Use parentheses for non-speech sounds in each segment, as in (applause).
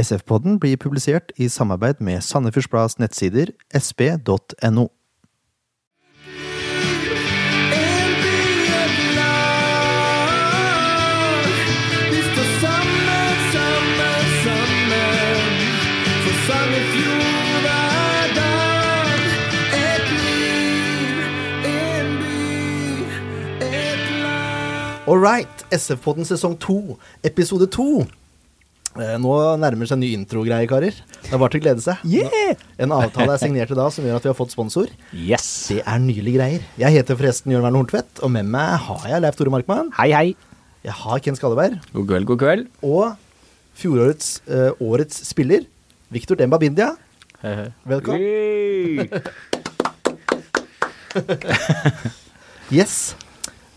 SF-podden blir publisert i samarbeid med Sandefjords nettsider sp.no. All right, SF-podden sesong to, episode to. Eh, Nå nærmer seg en ny intro-greie, karer. Det er bare til å glede seg. Yeah! En avtale er signert i dag som gjør at vi har fått sponsor. Yes. Det er nylige greier. Jeg heter forresten Jørn Werner Horntvedt, og med meg har jeg Leif Tore Markmann. Hei, hei. Jeg har Ken Skalleberg. God kveld, god kveld. Og fjorårets eh, årets spiller, Victor Demba Bindia. Hei, hei. Velkommen. (laughs) Yes.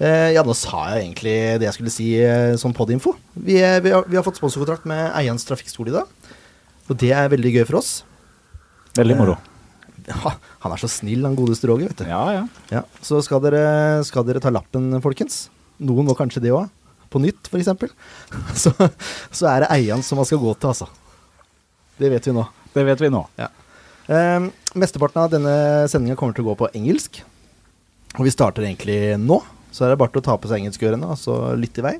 Eh, ja, nå sa jeg egentlig det jeg skulle si eh, som podinfo. Vi, er- vi, har, vi har fått sponsorkontrakt med Eians Trafikkskole i dag. Og det er veldig gøy for oss. Veldig moro. (laughs) Ja, han er så snill, han godeste Roger, vet du. Ja, ja. Ja, så skal dere, skal dere ta lappen, folkens. Noen må kanskje det òg. På nytt, f.eks. (laughs) Så, så er det eieren som man skal gå til, altså. Det vet vi nå. Det vet vi nå. Eh, mesteparten av denne sendinga kommer til å gå på engelsk. Og vi starter egentlig nå. Så er det bare til å ta på seg engelskørene og så lytte i vei.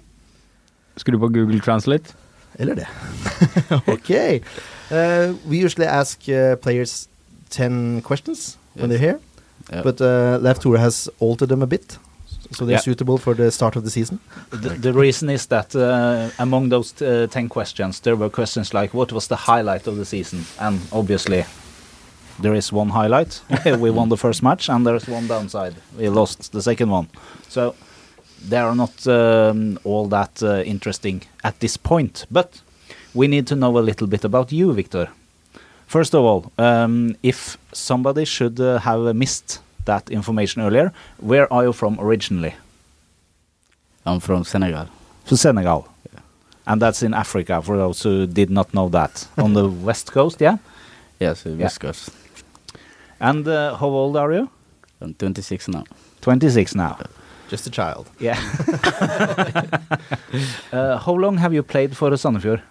Skru på Google Translate. Eller det. (laughs) ok. Uh, we usually ask uh, players 10 questions when Yes. they're here. Yeah. But uh, Left Tour has altered them a bit. So they're Yeah. suitable for the start of the season. The, the reason is that uh, among those uh, 10 questions, there were questions like, what was the highlight of the season? And obviously, there is one highlight. (laughs) we won the first match, and there's one downside. We lost the second one. So they are not um, all that uh, interesting at this point. But we need to know a little bit about you, Victor. First of all, um, if somebody should uh, have missed that information earlier, where are you from originally? I'm from Senegal. To Senegal. And that's in Africa, for those who did not know that. On the (laughs) west coast, yeah? Yes, West Coast. And uh, how old are you? I'm 26 now. 26 now. Just a child. Yeah. (laughs) uh, how long have you played for Sandefjord?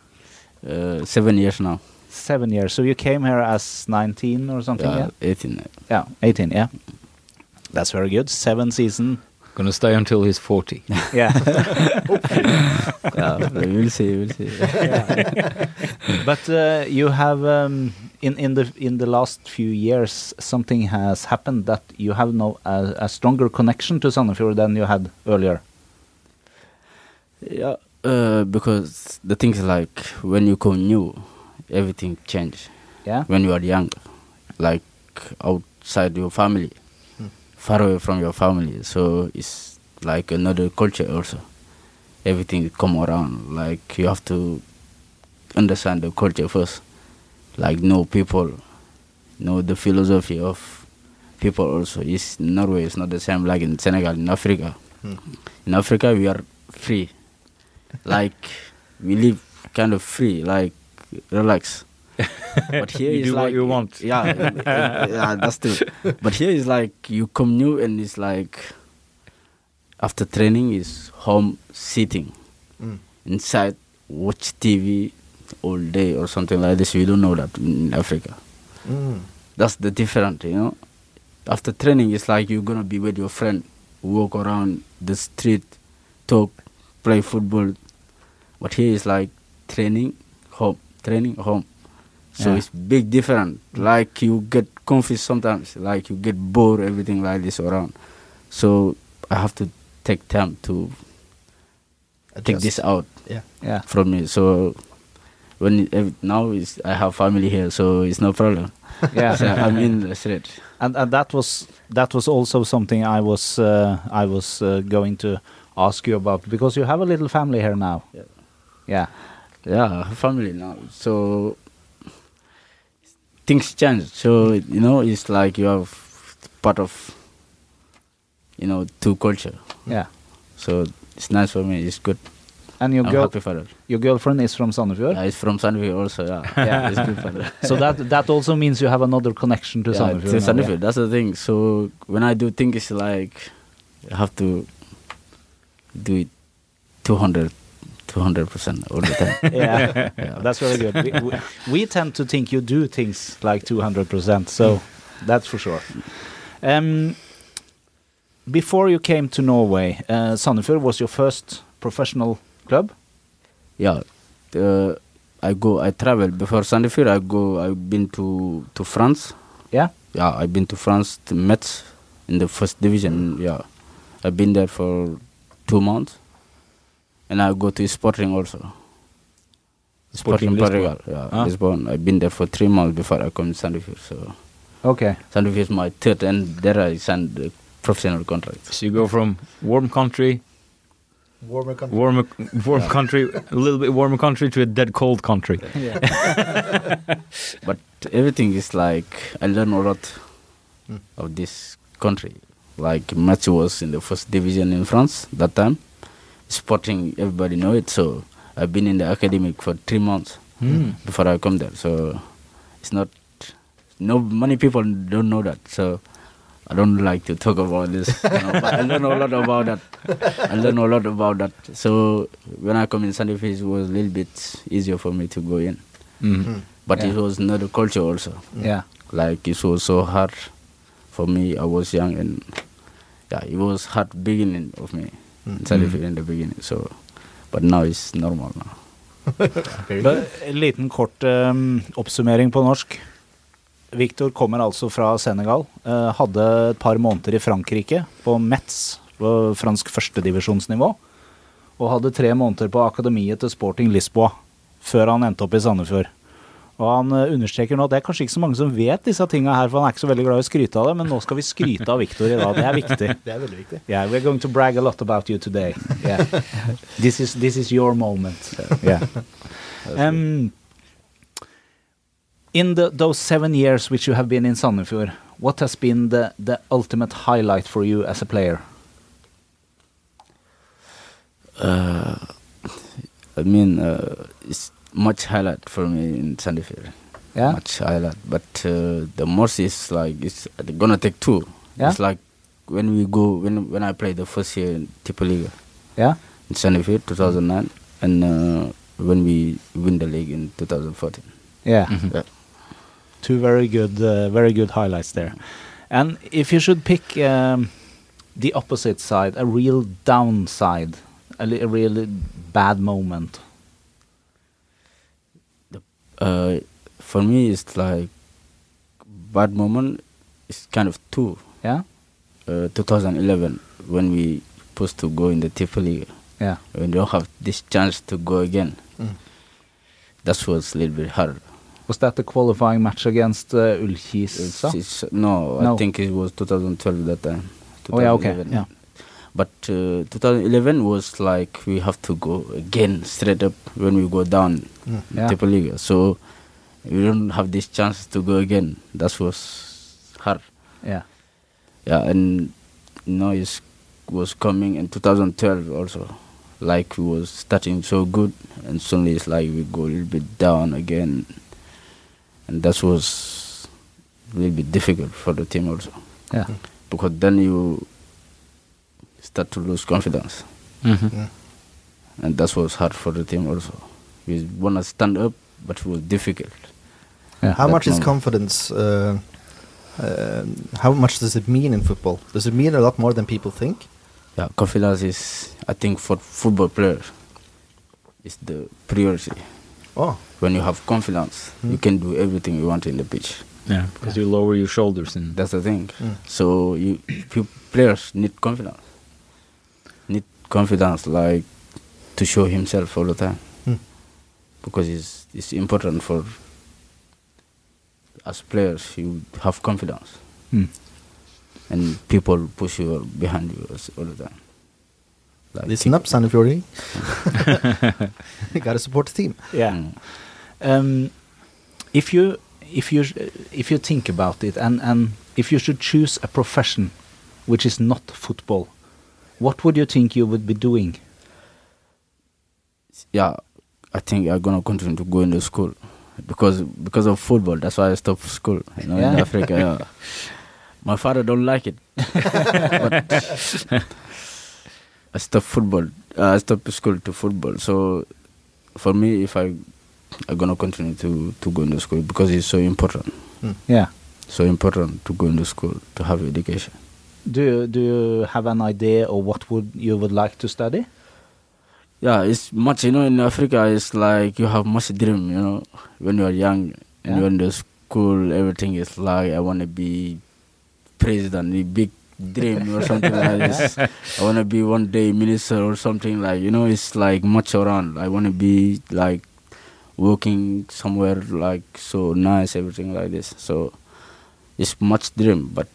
Uh, seven years now. Seven years. So you came here as 19 or something, yeah? Yeah, 18. Yeah, 18, yeah. That's very good. Seven season. Gonna stay until he's 40. (laughs) Yeah. (laughs) yeah, we'll see, we'll see. but uh, you have um, in in the in the last few years something has happened that you have now a, a stronger connection to Sandefjord than you had earlier. yeah, uh, because the things like when you come new, everything change. Yeah. When you are young, like outside your family, Hmm. far away from your family, so it's like another culture also. Everything come around, like you have to understand the culture first, like know people, know the philosophy of people also. Is Norway is not the same like in Senegal, in Africa. Hmm. In Africa we are free, (laughs) like we live kind of free, like relax. (laughs) But here You is do what like you want. Yeah, yeah, that's true. (laughs) But here is like you come new and it's like after training is home sitting Mm. inside watch TV all day or something like this. We don't know that in Africa. Mm. That's the different, you know. After training, it's like you're gonna be with your friend, walk around the street, talk, play football. But here is like training, home, training, home. So Yeah. it's big different. Like you get confused sometimes, like you get bored, everything like this around. So I have to take time to take this out Yeah. Yeah. from me. So when it, now is I have family here, so it's no problem. (laughs) Yeah. So I'm in the street. and and that was that was also something I was uh, I was uh, going to ask you about because you have a little family here now. Yeah. Yeah. Yeah, family now. So things change. So you know, it's like you have part of you know two culture. Yeah. So it's nice for me. It's good. And your I'm girl happy for your girlfriend is from Sandefjord. Yeah, it's from Sandefjord also. Yeah, (laughs) Yeah. it's good for (laughs) so that that also means you have another connection to yeah, Sandefjord. to Sandefjord. That's the thing. So when I do things, it's like I have to do it 200 200 percent all the time. (laughs) yeah, Yeah. that's very good. We, we, we tend to think you do things like 200%, so that's for sure. Um, before you came to Norway, uh, Sandefjord was your first professional club? yeah, uh, I go. I travel before Sandefjord. I go. I've been to to France. Yeah? Yeah, I've been to France to Metz in the first division. Yeah, I've been there for two months, and I go to Sporting also. Sporting Sporting Lisbon. Portugal. Yeah, Ah. Lisbon. I've been there for three months before I come to Sandefjord. So Okay. Sandefjord is my third, and there I signed the professional contract. So you go from warm country, Warmer country. warm warm country, a little bit warmer country to a dead cold country. Yeah. (laughs) (laughs) But everything is like I learn a lot Mm. of this country. Like Metz was in the first division in France that time. Sporting, everybody know it. So I've been in the academic for three months Hmm. before I come there. So it's not no many people don't know that. So I don't like to talk about this. You know, but I learn a lot about that. I learn a lot about that. So when I come in Sandefjord, it was a little bit easier for me to go in. Mm. Mm. But Yeah. it was another culture also. Yeah. Like it was so hard for me. I was young and yeah, it was hard beginning of me Mm. in Sandefjord in the beginning. So, but now it's normal now. (laughs) But good. En liten kort um, oppsummering på norsk. Viktor kommer altså fra Senegal. eh, hadde et par måneder i Frankrike, på Metz, på fransk førstedivisjonsnivå. Og hadde tre måneder på akademiet til Sporting Lisboa, før han endte opp i Sandefjord. Og han eh, understreker nå at det er kanskje ikke så mange som vet disse tinga her, for han er ikke så veldig glad i å skryte av det, men nå skal vi skryte av Victor i dag. Det er viktig. (laughs) Det er veldig viktig. Yeah, we're going to brag a lot about you today. Yeah, (laughs) this is this is your moment. Yeah. Um, in the, those seven years which you have been in Sandefjord, what has been the the ultimate highlight for you as a player? Uh, I mean, uh, it's much highlight for me in Sandefjord. Yeah. Much highlight. But uh, the most is like it's gonna take two. Yeah. It's like when we go when when I played the first year in Tippeliga Yeah. in Sandefjord 2009, and uh, when we win the league in 2014. Yeah. Mhm. Yeah. Two very good, uh, very good highlights there. And if you should pick um, the opposite side, a real downside, a, li- a really bad moment. Uh, for me, it's like bad moment. It's kind of two. Yeah. Uh, 2011 when we supposed to go in the Tippeliga. Yeah. we don't have this chance to go again. Mm. That was a little bit hard. Was that the qualifying match against uh, It's, no, No. I think it was 2012 that time. Oh yeah, okay. Yeah. But uh, 2011 was like we have to go again straight up when we go down Mm. Yeah. Tippeliga. So we don't have this chance to go again. That was hard. Yeah. Yeah, and noise was coming in 2012 also. Like we was starting so good, and suddenly it's like we go a little bit down again, and that was a little bit difficult for the team also Yeah. because then you start to lose confidence, Mhm. Mm. and that was hard for the team also. We wanna stand up, but it was difficult. Yeah. How that much is confidence? Uh, uh, how much does it mean in football? Does it mean a lot more than people think? Yeah, confidence is, I think, for football players, is the priority. Oh, when you have confidence, you Mm. can do everything you want in the pitch. Yeah, because you lower your shoulders and That's the thing. Mm. So you, you players need confidence. Need confidence, like to show himself all the time, Mm. because it's it's important for as players you have confidence, Hmm. and people push you behind you all the time. Like listen kick- up, Sandefjordi. (laughs) (laughs) you gotta support the team. Yeah. Um, if you if you if you think about it, and and if you should choose a profession which is not football, what would you think you would be doing? yeah, I think I'm gonna continue to go into school because because of football. That's why I stopped school. You know, in Africa. Yeah. (laughs) My father don't like it, (laughs) but (laughs) I stopped football. Uh, I stopped school to football. So for me, if I I'm gonna continue to to go into school because it's so important. Hmm. Yeah. So important to go into school to have education. Do you, do you have an idea of what would you would like to study? Yeah, it's much. You know, in Africa, it's like you have much dream. You know, when you are young and Yeah. you're in the school, everything is like I want to be president, a big dream or (laughs) something like this. I want to be one day minister or something like. You know, it's like much around. I want to be like working somewhere like so nice, everything like this. So it's much dream, but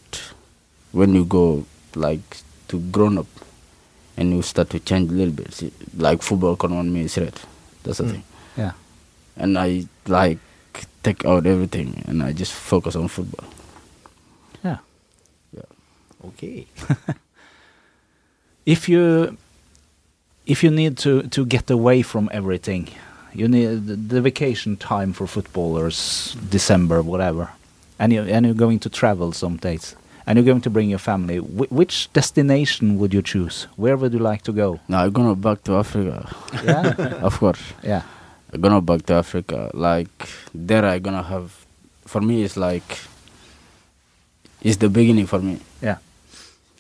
when you go like to grown up and you start to change a little bit. See, like football come on me is red. That's the Mm. thing. Yeah. And I like take out everything and I just focus on football. Yeah. Yeah. Okay. (laughs) If you if you need to to get away from everything, you need the, vacation time for footballers, December, whatever, and you and you're going to travel some days, and you're going to bring your family. Wh- which destination would you choose? Where would you like to go? Now I'm gonna back to Africa. Yeah, (laughs) of course. yeah, I'm gonna back to Africa. Like there I'm gonna have for me it's like it's the beginning for me. yeah,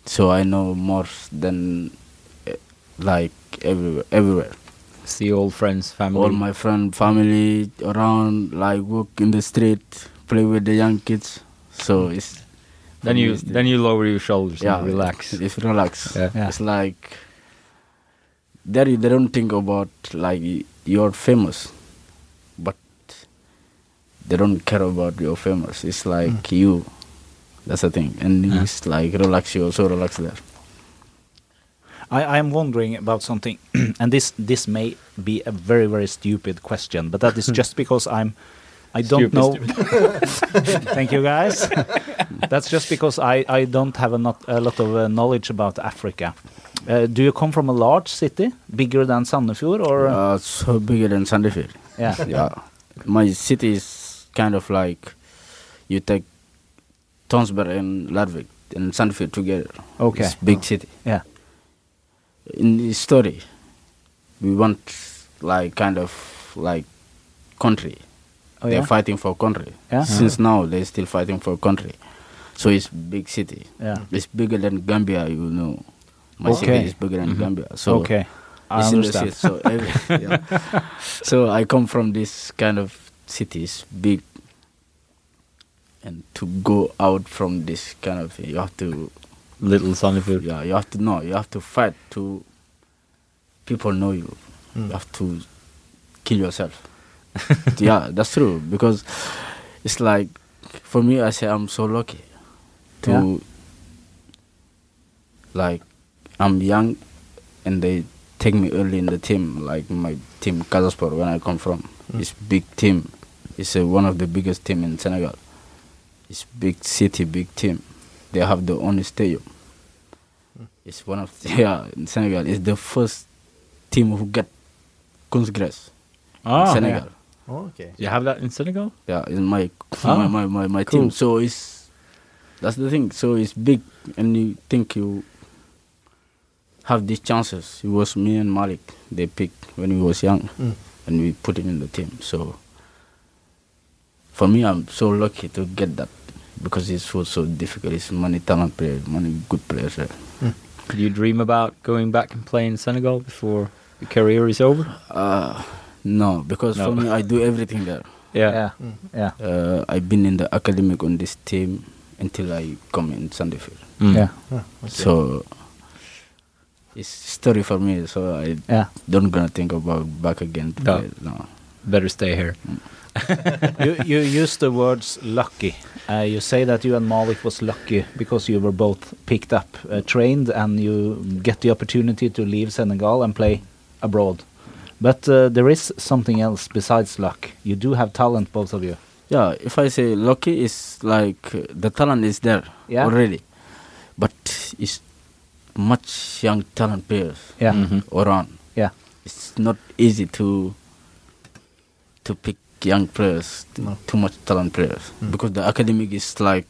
So I know more than eh, like everywhere everywhere. See old friends, family. all my friend family around like walk in the street play with the young kids so hmm. it's then you then you lower your shoulders yeah and relax. it's, it's relax Yeah. Yeah. it's like there they don't think about like y- you're famous but they don't care about you're famous it's like hmm. you that's the thing and Yeah. it's like relax you also relax there I, I am wondering about something, (clears throat) and this this may be a very very stupid question, but that is just (laughs) because I'm. I don't Stupid, know. stupid. (laughs) Thank you, guys. That's just because I, I don't have a, not, a lot of uh, knowledge about Africa. Uh, do you come from a large city, bigger than Sandefjord, or uh, uh, so bigger than Sandefjord yeah, (laughs) yeah. My city is kind of like you take Tonsberg and Larvik and Sandefjord together. Okay. It's big city. yeah, In the story, we want like kind of like country. oh They're yeah, fighting for country. Yeah. Since now they're still fighting for country. So it's big city. yeah. It's bigger than Gambia, you know. My Okay. city is bigger than Mhm. Gambia. So okay, I it's understand. city, so, every, (laughs) yeah. so I come from this kind of cities, big, and to go out from this kind of thing, you have to, Little Sandefjord. yeah, you have to know, you have to fight to people know you. Mm. You have to kill yourself. (laughs) yeah, that's true because it's like for me, I say I'm so lucky to Yeah. like I'm young and they take me early in the team, like my team Casa Sport when I come from. Mm. It's big team. It's uh, one of the biggest team in Senegal. It's big city, big team. They have their own stadium. It's one of the, (laughs) yeah in Senegal. It's the first team who get kunstgras Ah, in Senegal. Oh, okay. You have that in Senegal? Yeah, in my Ah, my my my, my cool. team. So it's that's the thing. So it's big, and you think you have these chances. It was me and Malik. They picked when we was young, Mm. and we put it in the team. So for me, I'm so lucky to get that because it's so so difficult. It's many talent players, many good players there. Do you dream about going back and playing Senegal before your career is over? Uh, no, because for me, I do everything there. yeah, Mm. yeah, Uh, I've been in the academic on this team until I come in Sandefjord. Mm. yeah, Ah, okay. So it's story for me. So I yeah. don't gonna think about back again. No. play, no. Better stay here. (laughs) you you use the words lucky. Uh, you say that you and Malik was lucky because you were both picked up, uh, trained, and you get the opportunity to leave Senegal and play abroad. But uh, there is something else besides luck. You do have talent, both of you. Yeah, if I say lucky, is like uh, the talent is there Yeah. already, but it's much young talent players Yeah, Mhm. around. yeah, It's not easy to to pick young players, No. too much talent players, Mm. because the academic is like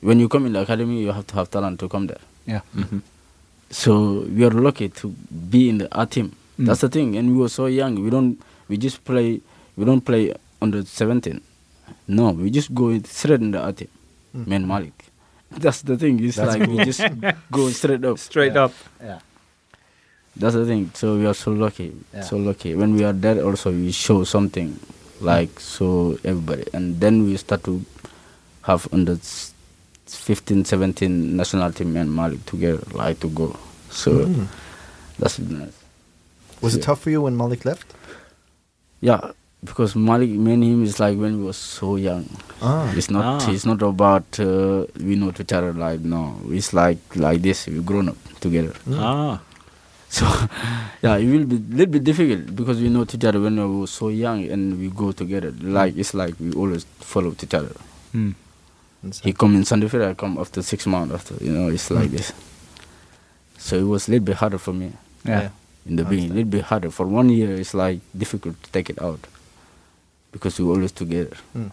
when you come in the academy, you have to have talent to come there. yeah. Mhm. So we are lucky to be in the A team. Mm. That's the thing. And we were so young. We don't. We just play. We don't play under 17. No, we just go straight in the A team. Mm. Man Malik. That's the thing. It's That's like cool. we just go (laughs) straight up. Straight Yeah. up. Yeah. That's the thing. So we are so lucky. Yeah. So lucky. When we are there, also we show something, like so everybody, and then we start to have under s- 15, 17 national team and Malik together, like to go. So Mm. that's nice. Was it tough for you when Malik left? Yeah, because Malik, me and him is like when we were so young. Ah. It's not. Ah. It's not about uh, we know each other. Like no, it's like like this. We grown up together. Mm. Ah. (laughs) So yeah, it will be a little bit difficult because we know each other when we were so young and we go together. Like it's like we always follow each other. Mm. And He come in Sandefjord, I come after six months after. You know, it's like Mm. this. So it was a little bit harder for me Yeah. in the beginning. A little bit harder for one year. It's like difficult to take it out because we always together. Mm.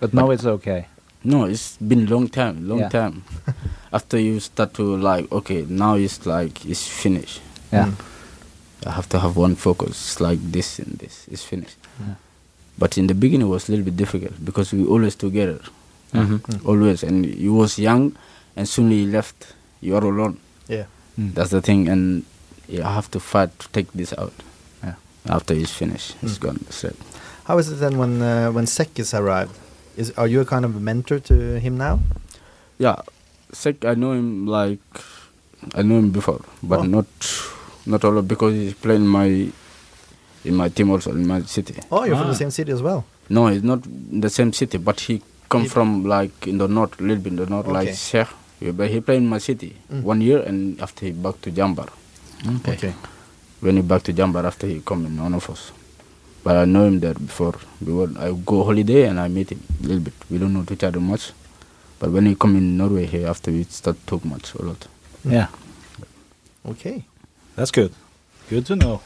But now it's okay. No, it's been long time, long Yeah. time. (laughs) After you start to like, okay, now it's like it's finished. Yeah. Mm. I have to have one focus. It's like this and this. It's finished. Yeah. But in the beginning, it was a little bit difficult because we always together, Mm-hmm. Mm. always. And you was young, and soon you left. You are alone. Yeah. Mm. That's the thing, and you have to fight to take this out. Yeah. After it's finished, it's Mm. gone. Straight. How is it then when uh, when Sekis arrived? Is are you a kind of a mentor to him now? Yeah, Sek, I know him like I know him before, but Oh. not not all of because he's playing my in my team also in my city. Oh, you're from Ah. the same city as well. No, he's not in the same city, but he come He- from like in the north, a little bit in the north, like Okay. Sheikh. Yeah, but he played in my city Mm. one year, and after he back to Jambar. Okay. When he back to Jambar, after he come in one of us. But I know him there before. We were, I go holiday and I meet him a little bit. We don't know each other much, but when he come in Norway here, after we start talk much a lot. Yeah. Okay. That's good. Good to know.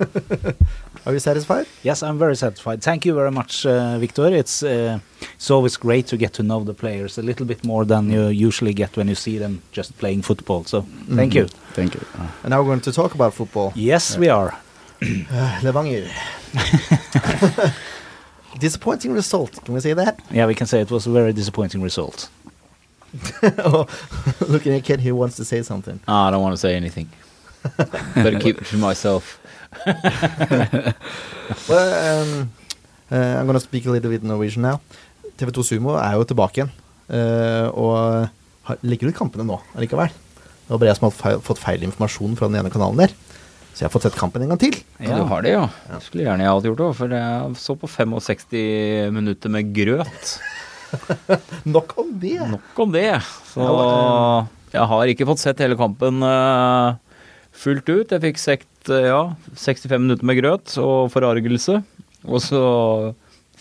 (laughs) Are you satisfied? Yes, I'm very satisfied. Thank you very much, uh, Victor. It's uh, it's always great to get to know the players a little bit more than you usually get when you see them just playing football. So thank you. Thank you. And now we're going to talk about football. Yes, we are. Uh, Levanger. (laughs) Disappointing result. Can we say that? Yeah, we can say it was a very disappointing result. (laughs) oh, (laughs) looking at Kid who wants to say something. Oh, I don't want to say anything. Better keep it to myself. Well, um, uh, I'm gonna speak a little bit Norwegian now. TV2 Sumo er jo tilbake igjen, Uh, og har, legger ut kampene nå allikevel. Det var bare jeg som feil, fått feil informasjon fra den ene kanalen der. Så jeg har fått sett kampen en gang til. Ja. Du har det, ja. Det skulle gjerne jeg hatt gjort òg, for jeg så på 65 minutter med grøt. (laughs) Nok om det. Nok om det. Så jeg har ikke fått sett hele kampen eh, fullt ut. Jeg fikk sett eh, ja, 65 minutter med grøt og forargelse. Og så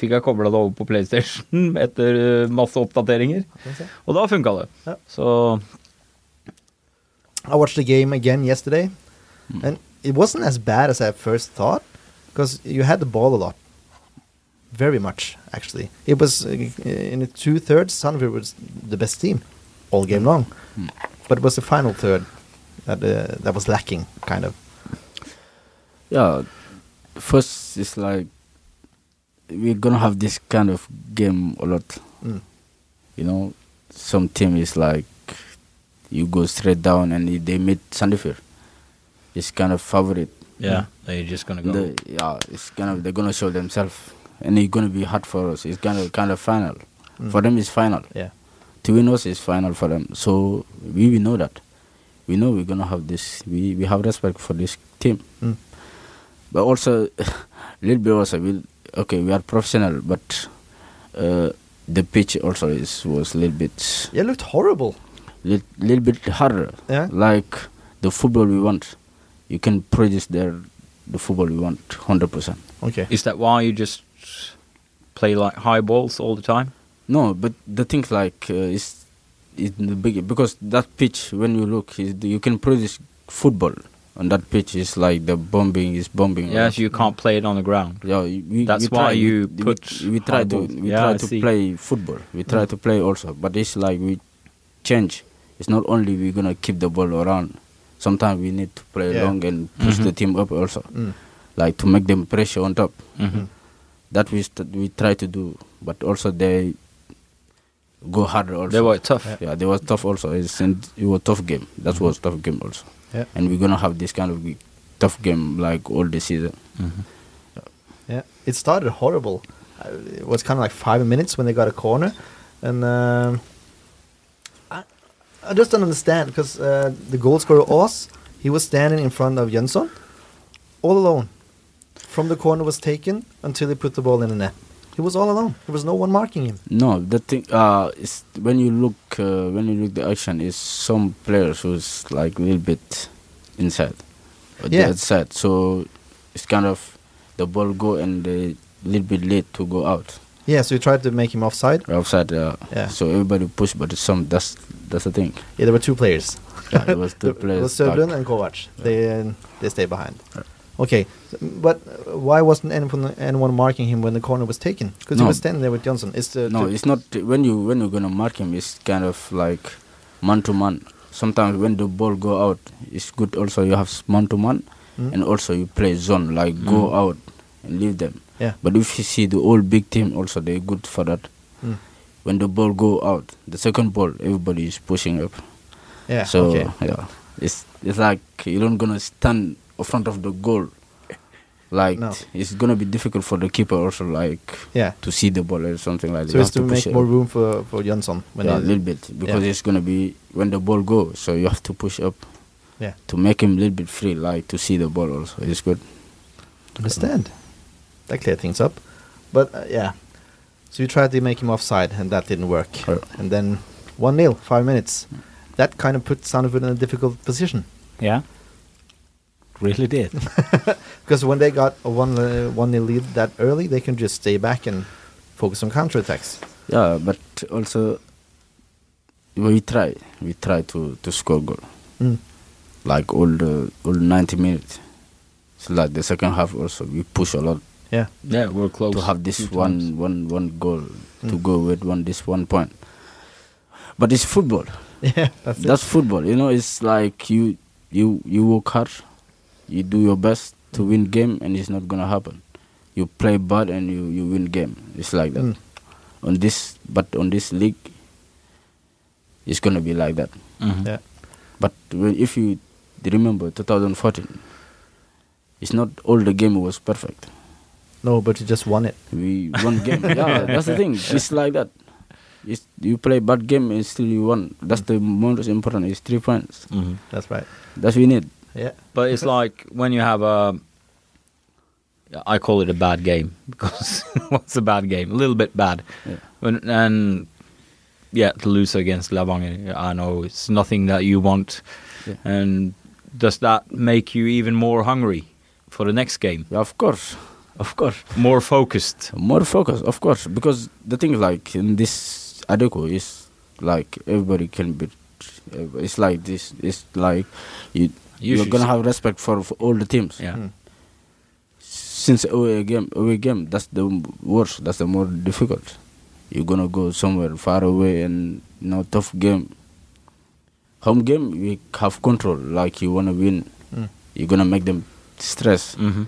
fikk jeg kobla det over på PlayStation (laughs) etter masse oppdateringer. Og da funka det. Ja. Så I watched the game again yesterday, and it wasn't as bad as I first thought, because you had the ball a lot, very much actually. It was uh, in the two thirds. Sandefjord was the best team all game long, Mm. but it was the final third that uh, that was lacking, kind of. yeah, first it's like we're gonna have this kind of game a lot. Mm. You know, some team is like you go straight down and they meet Sandefjord. It's kind of favorite. yeah, they're just gonna go. Yeah, it's kind of they're gonna show themselves, and it's gonna be hard for us. It's kind of kind of final. Mm. For them, it's final. Yeah. To win us is final for them. So we, we know that. We know we're gonna have this. We we have respect for this team. Mm. But also, a (laughs) little bit also, we, okay, we are professional, but uh, the pitch also is was a little bit, Yeah, it looked horrible. little, little bit harder. Yeah. Like the football we want, you can produce there the football we want, hundred percent. Okay. Is that why you just play like high balls all the time? No, but the thing like uh, is is the big because that pitch when you look is the, you can produce football on that pitch is like the bombing is bombing. Yeah, so you can't play it on the ground. Yeah, we, That's we why try, you we, put we, we try to balls. we Yeah, try I to see. play football. We try Mm. to play also, but it's like we change. It's not only we're gonna keep the ball around. Sometimes we need to play Yeah. long and push the Mhm. team up also, Mm. like to make them pressure on top. Mhm. That we st- we try to do, but also they go harder also. They were tough. Yeah. yeah, they were tough also. It's in, it was tough game. That was tough game also. Yeah. And we're gonna have this kind of g- tough game like all the season. Mhm. Yeah, it started horrible. Uh, It was kind of like five minutes when they got a corner, and um, I, I just don't understand because uh, the goal scorer Oz, he was standing in front of Jönsson, all alone, from the corner was taken until he put the ball in the net. He was all alone. There was no one marking him. No, the thing uh, is when you look uh, when you look the action is some players who's like a little bit inside, Yeah. outside. So it's kind of the ball go and a little bit late to go out Yeah, so you tried to make him offside. Offside, Uh, Yeah. So everybody pushed, but some that's that's the thing. Yeah, there were two players. (laughs) Yeah, there was two (laughs) players. was Sövlund back. and Kovac. They uh, they stay behind. Yeah. Okay, so- but uh, why wasn't anyone anyone marking him when the corner was taken? Because he was standing there with Johnson. Is the No, it's not when you when you're gonna mark him. It's kind of like man to man. Sometimes when the ball go out, it's good. Also, you have man to man, Mm. and also you play zone like go Mm. out and leave them. Yeah. But if you see the old big team, also they're good for that. Mm. When the ball go out, the second ball, everybody is pushing up. Yeah. So okay. yeah, it's it's like you don't gonna stand in front of the goal. Like No. it's gonna be difficult for the keeper also like Yeah. to see the ball or something like that. So You it's have to make more up. room for for Johnson when yeah, a little bit because Yeah. it's gonna be when the ball goes, so you have to push up Yeah. to make him a little bit free, like to see the ball also. It's good. understand. That cleared things up. But uh, yeah, so you tried to make him offside, and that didn't work. Yeah. And then one 0 five minutes. That kind of put Sandefjord in a difficult position Yeah. Really did. (laughs) because when they got a one uh, one 0 lead that early, they can just stay back and focus on counter attacks. Yeah, but also we try, we try to to score goal Mm. like all the all 90 minutes. So like the second half also we push a lot Yeah. Yeah, we're close. to have this few times. one one one goal to Mm. go with one this one point. But it's football. (laughs) Yeah, that's, That's it. football. You know, it's like you you you work hard, you do your best to win game, and it's not gonna happen. You play bad and you you win game. It's like that. Mm. On this, but on this league, it's gonna be like that. Mhm. Yeah. But if you remember 2014, it's not all the game was perfect. No, but you just won it. We won game. yeah, (laughs) that's the thing. It's like that. It's, you play bad game and still you won. That's the most important. It's three points. Mhm. That's right. That's we need. Yeah. But it's like when you have a. I call it a bad game (laughs) because what's a bad game? A little bit bad. Yeah. When, and yeah, to lose against Levanger, I know it's nothing that you want. Yeah. And does that make you even more hungry for the next game? Yeah, of course, of course. More focused? More focused, of course, because the thing is like in this Adecco is like everybody can be. It's like this. It's like you. You You are gonna have respect for, for all the teams. Yeah. Mm. Since away game, away game, that's the worst. That's the more difficult. You're gonna go somewhere far away and you know tough game. Home game, we have control. Like you wanna win, Mm. you're gonna make them stress. hmm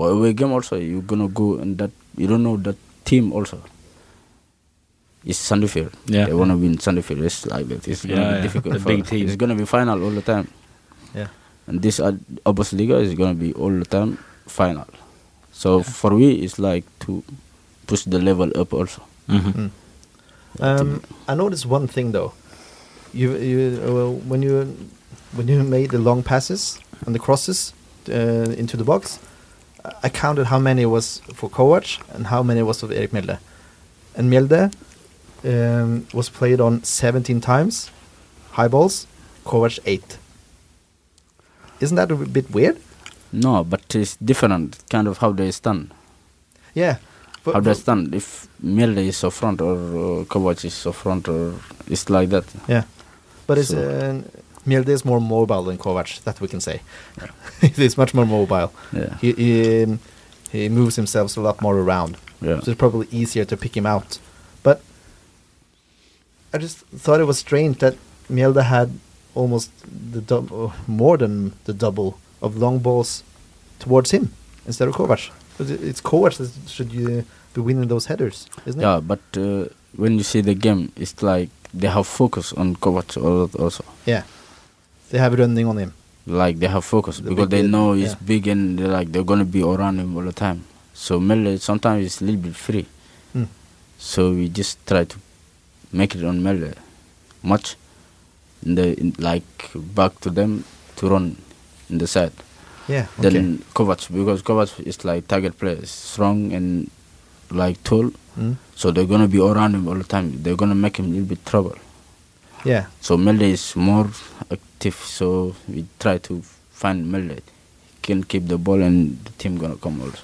But away game also, you're gonna go and that you don't know that team also. It's Sandefjord. Yeah. They wanna win Sandefjord. It's like that. It's gonna Yeah, be yeah. difficult. The for- big team. It's gonna be final all the time. Yeah. And this uh, Bundesliga is gonna be all the time final. So for me, it's like to push the level up also. hmm Mm. Um, I noticed one thing though. You you uh, when you when you made the long passes and the crosses uh, into the box, I counted how many was for Kovac and how many was for Erik Mjelde. And Mjelde um, was played on 17 times, high balls. Kovac eight. Isn't that a bit weird? No, but it's different kind of how they stand. Yeah. But, how they stand. If Mjelde is up front or uh, Kovac is up front or it's like that. Yeah, but it's So- uh, Mjelde is more mobile than Kovac. That we can say. (laughs) He's much more mobile. Yeah. He he, he moves himself a lot more around, Yeah. so it's probably easier to pick him out. But I just thought it was strange that Mjelde had almost the dub- more than the double of long balls towards him instead of Kovac. It's Kovac that should you be winning those headers, isn't Yeah, it? but uh, when you see the game, it's like they have focus on Kovac also. Yeah. They have running on him. Like they have focus The because they know he's yeah. big and they're like they're gonna be around him all the time. So Melle sometimes it's a little bit free. Mm. So we just try to make it on Melle much, in the in, like back to them to run in the side. Yeah. Okay. Then Kovac because Kovac is like target player, strong and like tall. Mm. So they're gonna be around him all the time. They're gonna make him a little bit trouble. Yeah. So Melde is more active. So we try to find Melde. He can keep the ball and the team gonna come also.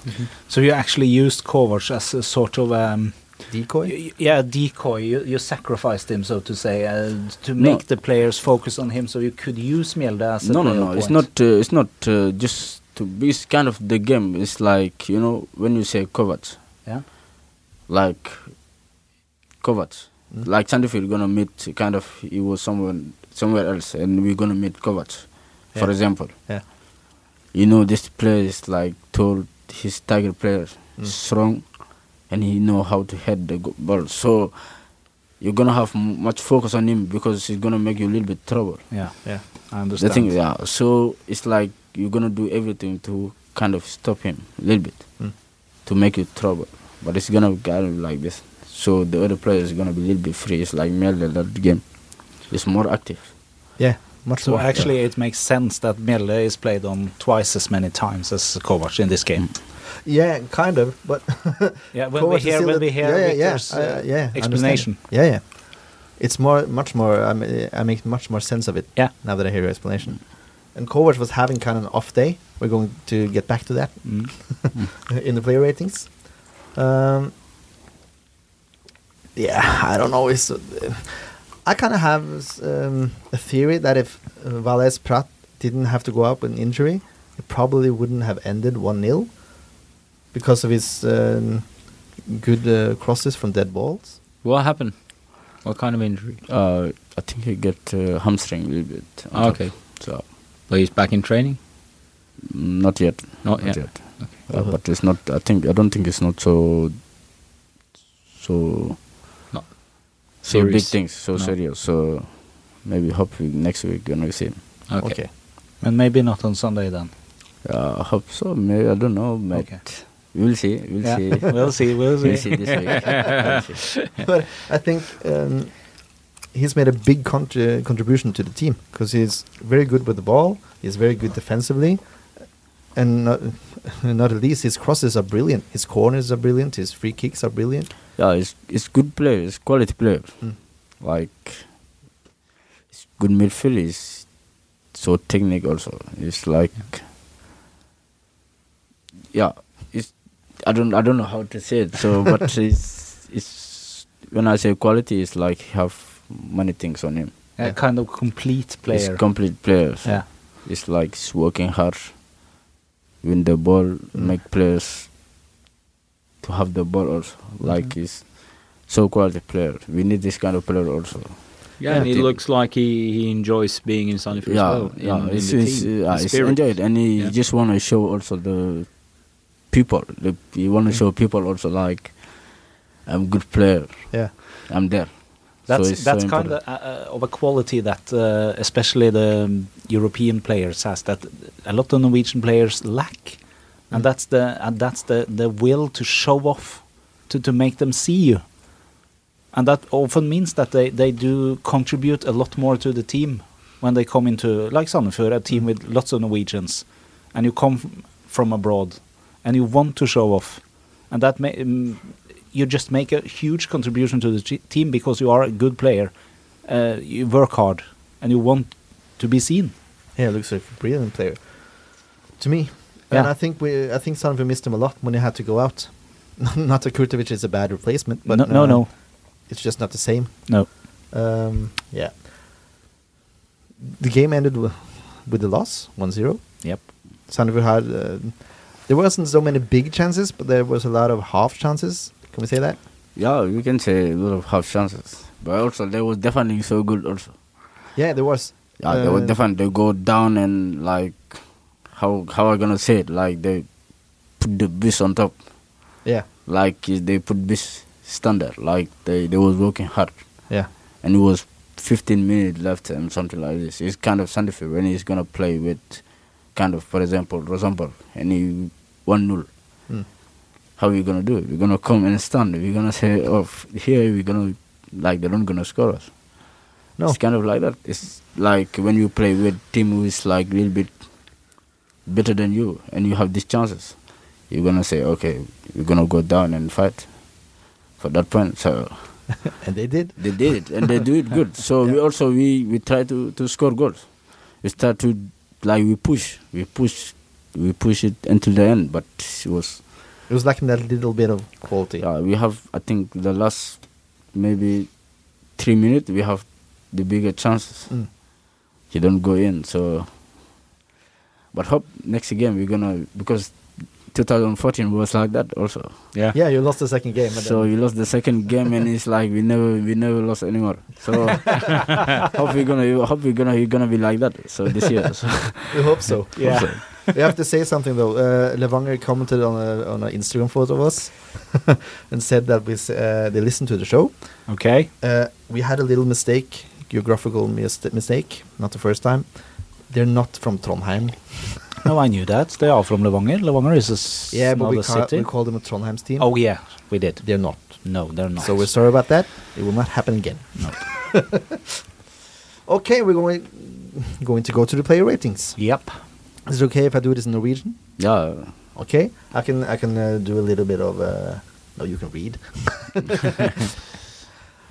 So you actually used Kovac as a sort of um, Decoy. y- y- yeah decoy. You, you sacrificed him, so to say, uh, to No. make the players focus on him, so you could use Mjelde as a No, no, player no. It's not. Uh, it's not uh, just to be. It's kind of the game. It's like you know when you say Kovac. Yeah. Like Kovac. Mm. Like Sandefjord gonna meet kind of he was somewhere somewhere else and we're gonna meet Kovac. For example. Yeah. You know this player is like told his target player Mm. strong and he know how to head the ball. So you're gonna have m- much focus on him because he's gonna make you a little bit trouble. Yeah, Yeah. I understand. The thing, yeah. So it's like you're gonna do everything to kind of stop him a little bit Mm. to make you trouble. But it's gonna go like this. So the other player is gonna be a little bit free. It's like Melde that game. It's more active. Yeah. Much So more. actually, it makes sense that Mjelde is played on twice as many times as Kovac in this game. Yeah, kind of, but (laughs) Yeah, when Kovac we is hear still when we hear yeah, yeah, yeah, uh, yeah, explanation. Yeah, yeah. It's more, much more. I, mean, I make much more sense of it. Yeah. Now that I hear your explanation. And Kovac was having kind of an off day. We're going to get back to that Mm. (laughs) in the player ratings. Um, yeah, I don't know. It's, uh, I kind of have um, a theory that if uh, Valles Prat didn't have to go out with an injury, it probably wouldn't have ended 1 0 because of his um, good uh, crosses from dead balls. What happened? What kind of injury? Uh, I think he get uh, hamstring a little bit. on Ah, okay. So But he's back in training? not yet. Not yet. Uh, but it's not. I think. I don't think it's not so. So. Not So big things. So No. serious. So maybe hope we, next week you're gonna see him. Okay. And maybe not on Sunday then. Uh, I hope so. Maybe I don't know. But Okay. we'll see. We'll Yeah, see. (laughs) we'll see. We'll (laughs) see. We'll see this week. We'll see. (laughs) but I think um, he's made a big contri- contribution to the team because he's very good with the ball. He's very good defensively, and not, (laughs) not at least his crosses are brilliant. His corners are brilliant. His free kicks are brilliant. Yeah, it's it's good player. It's quality player. Mm. Like it's good midfield. Is so technical also. It's like yeah. It's I don't I don't know how to say it. So (laughs) but it's it's when I say quality, it's like he have many things on him. A Yeah. kind of complete player. It's complete player. So yeah. It's like he's working hard, win the ball, Mm. make players to have the ball also. Like Mhm. he's so quality player. We need this kind of player also. Yeah, and Yeah. he looks like he, he enjoys being in Sandefjord yeah, as well. in- yeah. in it's, the it's, team. uh, The it's enjoyed, and he Yeah. just want to show also the people. The, he want to Mm. show people also like I'm good player. Yeah, I'm there. That's so that's kind of uh, of a quality that uh, especially the um, European players has that a lot of Norwegian players lack, and Mm. that's the and that's the the will to show off, to to make them see you, and that often means that they they do contribute a lot more to the team when they come into like Sandefjord, a team with lots of Norwegians, and you come from abroad, and you want to show off, and that may. Um, you just make a huge contribution to the team because you are a good player. Uh, you work hard and you want to be seen. yeah. Looks like a brilliant player to me. Yeah. And I think we, I think Sandefjord missed him a lot when he had to go out. (laughs) not that Kurtovic is a bad replacement, but no, no, uh, no, it's just not the same. no. Um, yeah. The game ended w- with a loss, 1-0. Yep. Sandefjord had uh, there wasn't so many big chances, but there was a lot of half chances. Can we say that? Yeah, we can say a lot of half chances, but also they was definitely so good also. Yeah, there was. Yeah, they were Uh, different. They go down and like how how I gonna say it? Like they put the beast on top. Yeah, Like they put beast standard. Like they they was working hard. yeah, and it was 15 minutes left and something like this. It's kind of Sandefjord when he's gonna play with kind of, for example, Rosenborg and he 1 0. Mm. How are we gonna do it? We're gonna come and stand. We're gonna say, oh, f- here we're gonna, like, they're not gonna score us. No. It's kind of like that. It's like when you play with team who is like a little bit better than you and you have these chances. You're gonna say, okay, we're gonna go down and fight for that point. So (laughs) and they did. they did it and they do it good. So (laughs) we also we we try to to score goals. We start to like we push, we push, we push it until the end. But it was It was lacking that little bit of quality. yeah. We have I think the last maybe three minutes we have the bigger chances. Mm. He don't go in. So, but hope next game we're gonna because 2014 was like that also. Yeah. Yeah, you lost the second game. So you lost the second game, and it's like we never, we never lost anymore. So (laughs) hope we're gonna, hope we're gonna, we're gonna be like that. So this year, so, (laughs) we hope so. Yeah. hope so. We have to say something though. Uh, Levanger commented on a on an Instagram photo of us (laughs) and said that we uh, they listened to the show. Okay. Uh, we had a little mistake, geographical mis- mistake, not the first time. They're not from Trondheim. No, I knew that. They are from Levanger. Levanger is a Yeah, but we, city. we called them a Trondheim's team. oh yeah, we did. They're not. No, they're not. So we're sorry about that. It will not happen again. No. (laughs) okay, we're going going to go to the player ratings. Yep. Is it okay if I do this in Norwegian? Yeah, Okay, I can I can uh, do a little bit of uh, No, you can read. (laughs)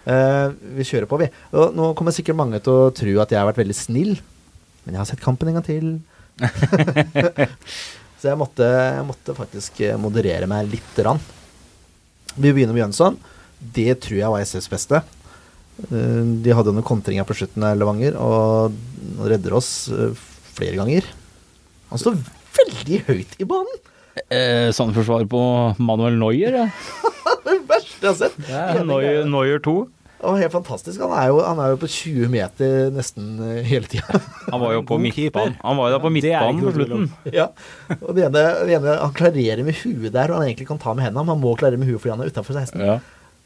uh, vi kjører på, vi. Og nå kommer sikkert mange til å tro at jeg har vært veldig snill, men jeg har sett kampen en gang til. (laughs) Så jeg måtte, jeg måtte faktisk eh, moderere meg lite grann. Vi begynner med Jønsson. Det tror jeg var SS beste. Eh, De hadde noen kontringer på slutten av Levanger, og redder oss eh, flere ganger. Han står veldig høyt i banen! Eh, forsvar på Manuel Neuer, ja. (laughs) Det verste jeg har sett. ja Neuer. Neuer 2. Og helt fantastisk. Han er jo, han er jo på 20 meter nesten eh, hele tida. (laughs) Han var jo på midtbanen. Han var jo da på midtbanen på slutten. ja. Og det ene, det ene, han klarerer med huet der, og han egentlig kan ta med hendene. Men han må klarere med huet fordi han er utafor 16. Ja.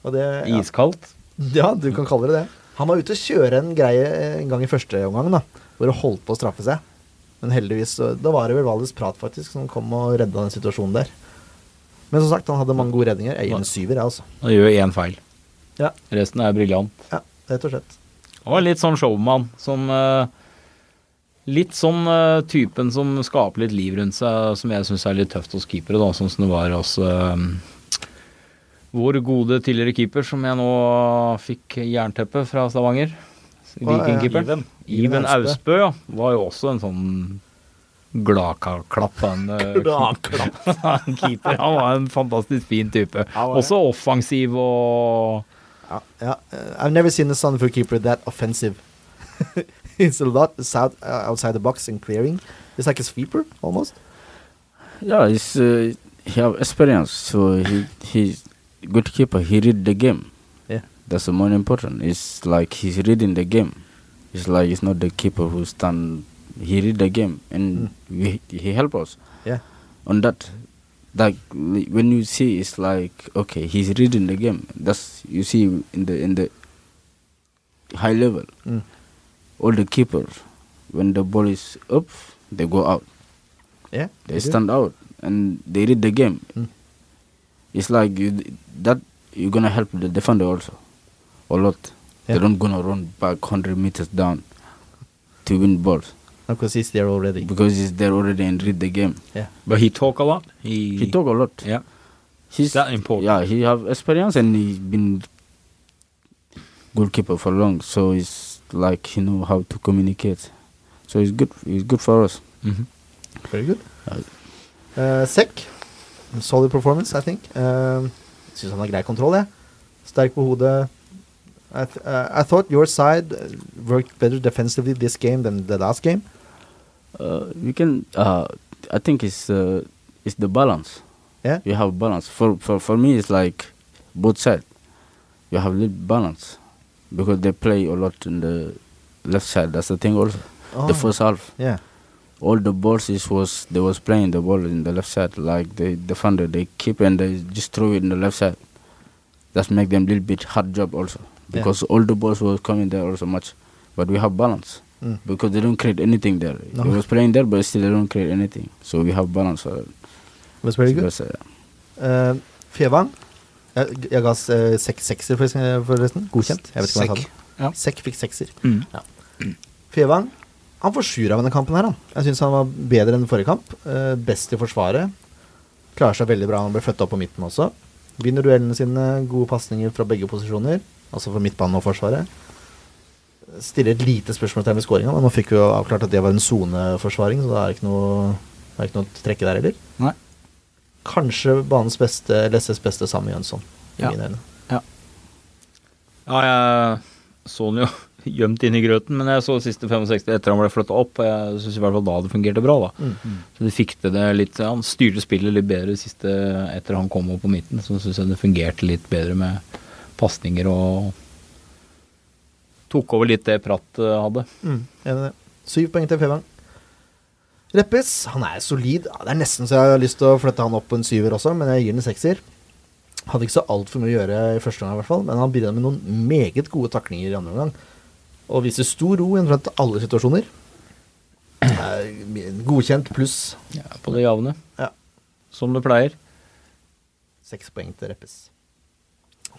Og det, ja. Iskaldt. ja, du kan kalle det det. Han var ute og kjøre en greie en gang i første omgang, da, hvor det holdt på å straffe seg. Men heldigvis, da var det vel Valdres Prat faktisk som kom og redda den situasjonen der. Men som sagt, han hadde mange gode redninger. Jeg gir en syver, jeg, altså. Han gjør én feil. Ja, Resten er briljant. ja, rett og slett. Han var litt sånn showman som eh, Litt sånn eh, typen som skaper litt liv rundt seg, som jeg syns er litt tøft hos keepere, da, sånn som det var hos eh, vår gode tidligere keeper, som jeg nå fikk jernteppe fra Stavanger. Vikingkeeperen. Iven. Iven Iven Austbø. Ja. Var jo også en sånn gladklapp av en eh, (laughs) (laughs) en keeper. Han var en fantastisk fin type. Også offensiv og Ja, ja. Uh, I've never seen a Sandefjord keeper that offensive. (laughs) It's a lot south, uh, outside the box and clearing. It's like a sweeper almost. yeah, he's uh, he have experience, so he he's good keeper. He read the game. That's the more important. It's like he's reading the game. It's like it's not the keeper who stand. He read the game and we, he help us Yeah. on that. Like when you see, it's like okay, he's reading the game. That's you see in the in the high level. Mm. All the keepers, when the ball is up, they go out. Yeah. They do. stand out and they read the game. Mm. It's like you, that you're gonna help the defender also a lot. Yeah. They don't gonna run back hundred meters down to win balls Because he's there already. because he's there already and read the game. Yeah. But he talk a lot. He, He talk a lot. Yeah. He's That important. Yeah, he have experience and he's been goalkeeper for long, so it's like he know how to communicate. So it's good. It's good for us. Mhm. Very good. Ja. Uh, Sek. Solid performance, I think. Um, Syns han har grei kontroll, jeg. Sterk på hodet. I, th uh, I thought your side worked better defensively this game than the last game. Uh, we can. Uh, I think it's uh, it's the balance. Yeah. You have balance. For for for me, it's like both sides. You have little balance because they play a lot in the left side. That's the thing also. Oh, the first half. Yeah. All the balls is was they was playing the ball in the left side, like the defender they keep and they just throw it in the left side. That make them a little bit hard job also. Because all the balls were coming there also much, but we have balance Mm. because they don't create anything there. No. They was playing there, but still they don't create anything. So we have balance. Uh, That's very good. uh, Uh, Fevang. Jeg, jeg ga eh, seks sekser, forresten-. Godkjent. Jeg vet ikke hva jeg sa. Ja. Sekk fikk sekser. Mm. Fevang han får sjuer av denne kampen her. Han. Jeg syns han var bedre enn forrige kamp. Eh, best i forsvaret. Klarer seg veldig bra. Han ble flytta opp på midten også. Vinner duellene sine. Gode pasninger fra begge posisjoner. Altså fra midtbanen og forsvaret. Stiller et lite spørsmålstegn ved skåringa, men nå fikk vi jo avklart at det var en soneforsvaring, så da er det ikke noe, det er ikke noe trekke der heller. Nei. Kanskje banens beste, eller SS beste Sami Jønsson, i Ja. mine øyne. Ja, jeg så den jo gjemt inn i grøten, men jeg så siste 65 etter han ble flytta opp, og jeg syns i hvert fall da det fungerte bra, da. Mm. Så de fikk det litt Han styrte spillet litt bedre siste etter han kom opp på midten, så syns jeg det fungerte litt bedre med pasninger og Tok over litt det Pratt hadde. Mm, enig i det. Syv poeng til Fevang. Reppes, han er solid. Det er nesten så jeg har lyst til å flytte han opp på en syver også, men jeg gir den en sekser. Hadde ikke så altfor mye å gjøre i første omgang, i hvert fall, men han bidrar med noen meget gode taklinger i andre omgang. Og viser stor ro i omtrent alle situasjoner. Godkjent pluss Ja, på det jevne, Ja. som det pleier. seks poeng til Reppes.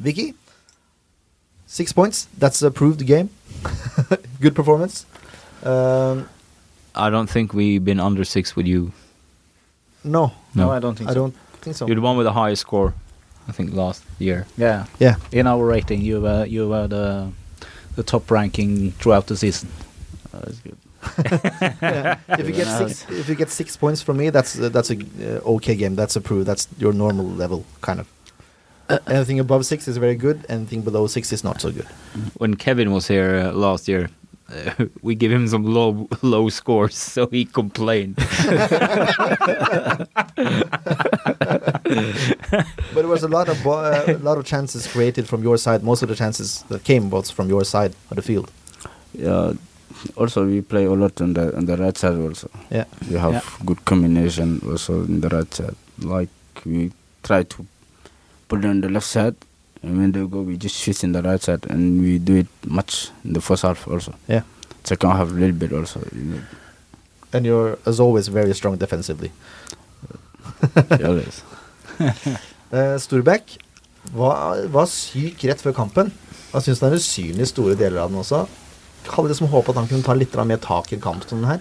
Vicky, six points. That's a proved game. (laughs) Good performance. Um, I don't think we've been under six with you. no, No, No. I don't think I so. don't think so. You're the one with the highest score, I think, last year. Yeah. Yeah. In our rating, you were you were the the top ranking throughout the season. uh, it's good. (laughs) Yeah. If you get six, (laughs) if you get six points from me, that's uh, that's a uh, okay game. That's approved. That's your normal level, kind of. Anything above six is very good. Anything below six is not so good. When Kevin was here uh, last year, uh, (laughs) we give him some low low scores, (laughs) so he complained. (laughs) But there was a lot of bo- uh, a lot of chances created from your side. Most of the chances that came was from your side of the field. Yeah. Also, we play a lot on the on the right side. Also, Yeah. we have Yeah. good combination also in the right side. Like we try to put it on the left side, and when they go, we just shoot in the right side, and we do it much in the first half also. Yeah. Second half a little bit also. you know. And you're, as always, very strong defensively. (laughs) always. Uh, (laughs) Storbekk var, var syk rett før kampen. Jeg syns han er usynlig i store deler av den også. Hadde liksom håpet at han kunne ta litt mer tak i kampen som den her.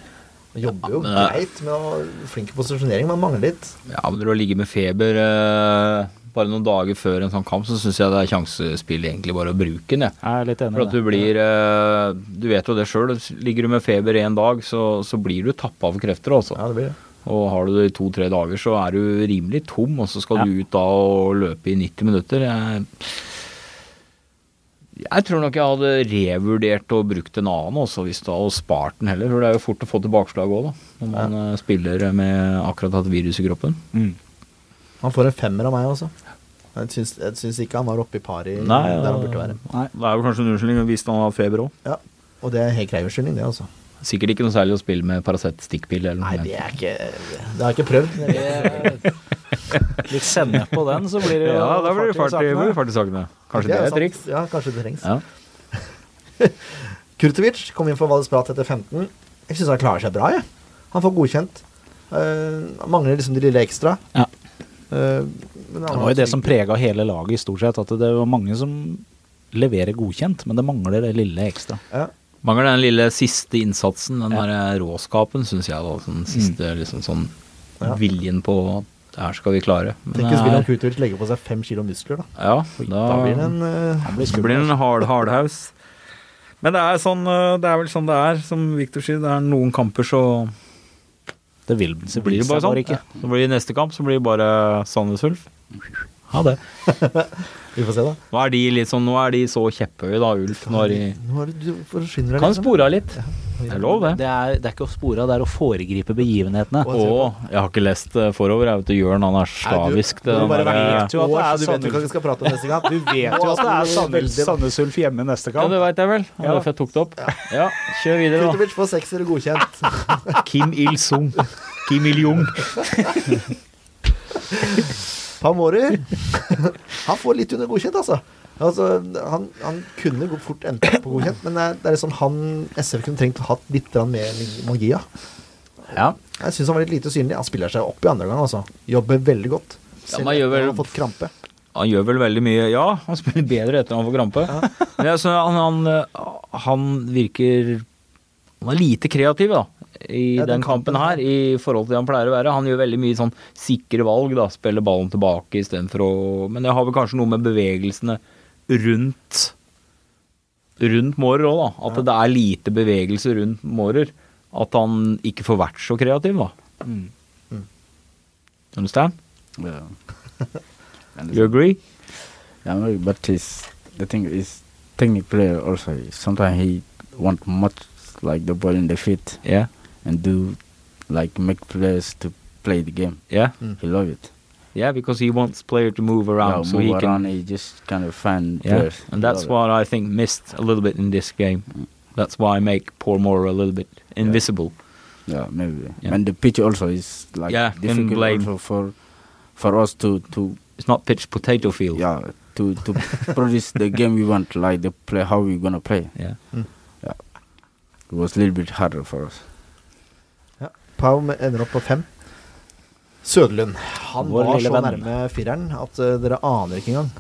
Han jobber jo Ja, greit med å flink i posisjonering, men mangler litt. Ja, men du har ligget med feber eh, bare noen dager før en sånn kamp, så syns jeg det er sjansespill egentlig bare å bruke den, jeg. Jeg er litt enig For at du blir eh, Du vet jo det sjøl. Ligger du med feber en dag, så, så blir du tappa av krefter, altså. Ja, det blir det. Og har du det i to-tre dager, så er du rimelig tom, og så skal Ja. du ut da og løpe i 90 minutter. Jeg, jeg tror nok jeg hadde revurdert og brukt en annen også, hvis du hadde spart den heller. For det er jo fort å få tilbakeslag òg, da. Når man ja. spiller med akkurat hatt virus i kroppen. Mm. Han får en femmer av meg også. Jeg syns, jeg syns ikke han var oppe i par i Nei, der han burde være. Nei. Det er jo kanskje en unnskyldning hvis han har feber òg. Ja, Og det er helt grei unnskyldning, det, altså. Sikkert ikke noe særlig å spille med Paracet stikkpille eller Nei, det er ikke Det har jeg ikke prøvd. det- Litt sennep på den, så blir det jo Ja, da blir det fart i, sakene. fart i sakene. Kanskje det er et triks? Ja, kanskje det trengs. Ja. (laughs) Kurtovic kom inn for Valles Prat etter 15. Jeg syns han klarer seg bra, jeg. Han får godkjent. Uh, mangler liksom det lille ekstra. Ja. Eh, Det var jo det som prega hele laget i stort sett, at det var mange som leverer godkjent, men det mangler det lille ekstra. ja. Mangler den lille siste innsatsen, den Ja. der råskapen, syns jeg. da, Den siste liksom sånn Ja. viljen på at det her skal vi klare. Men Tenk hvis William er- Kurtovic legger på seg fem kilo muskler, da. Ja, Da blir det en uh, blir en hard house Men det er sånn Det er vel sånn det er, som Victor sier. Det er noen kamper så Det vil så blir det bare sånn. Så blir neste kamp, så blir det bare Sandnes Ulf. Ha det. (laughs) Vi får se, da. Nå er de sånn Nå er de så kjepphøye, da, Ulf. Nå er de Nå er det du Kan liksom. spore av litt. Det er lov, det. Det er, det er ikke å spore av, det er å foregripe begivenhetene. Å, Og jeg har ikke lest eh, forover. Jeg vet du, Jørn han er slavisk du, du bare der- vet jo at det er du vet hva vi skal prate om neste gang. Du vet jo at (laughs) det er Sandnes, Ulf hjemme neste gang. Ja, det veit jeg vel. Det er var derfor jeg tok det opp. Ja, kjør videre, da. Kutovic får sekser og godkjent. Kim Il-sung. Kim Il-jung. (laughs) Pamorer (laughs) Han får litt under godkjent, altså. altså han, han kunne fort endt på godkjent, men det er, det er liksom han SF kunne trengt å ha litt mer magi av. Ja. Jeg syns han var litt lite synlig. Han spiller seg opp i andre gang, altså. Jobber veldig godt. Ja, man gjør vel- han har fått krampe. Han gjør vel veldig mye Ja, han spiller bedre etter han får krampe. Men jeg han, han, han virker Han er lite kreativ, da. I Ja, den den kampen kampen her, i forhold til det han pleier å være. Han gjør veldig mye sånn sikre valg, da. Spiller ballen tilbake istedenfor å Men det har vel kanskje noe med bevegelsene rundt Rundt Mårer òg, da. At det er lite bevegelse rundt Mårer. At han ikke får vært så kreativ, da. Mm. Understand? Yeah. (laughs) You agree? Yeah, but his the thing is technical player also. Sometimes he want much like the ball in the feet Yeah. And do like make players to play the game. Yeah. Hmm. He love it. Yeah, because he wants player to move around, yeah, so move he around. can. He just kind of fan Yeah, players. and that's love what I think missed a little bit in this game. Hmm. That's why I make Pau Morer a little bit invisible. it. Yeah, maybe. Yeah. And the pitch also is like Yeah, can difficult blame. also for for us to to It's not pitch potato field. yeah to to (laughs) produce the game we want, like the play how we gonna play. Yeah, Yeah. It was a little bit harder for us. Pau ender opp på fem. Søderlund. Han Vår var så venn. nærme fireren at uh, dere aner ikke engang.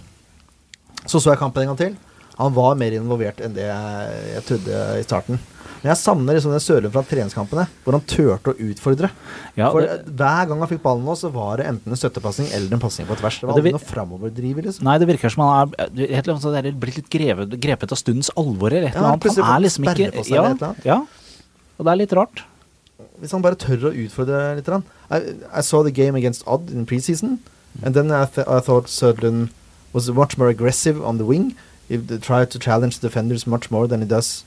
Så så jeg kampen en gang til. Han var mer involvert enn det jeg, jeg trodde i starten. Men jeg savner liksom den Sørlund fra treningskampene, hvor han turte å utfordre. Ja, For det, Hver gang han fikk ballen nå, så var det enten en støttepasning eller en pasning på tvers. Det var aldri noe framoverdriver, liksom. nei, det virker som han er helt, er blitt litt grevet, grepet av stundens alvor eller et eller annet. Han er liksom ikke ja, ja, og det er litt rart. Hvis han bare tør å utfordre litt. I, I saw the game against Odd in preseason, mm. and then I, th I thought Sødlund was much more aggressive on the wing. He tried to challenge defenders much more than he does,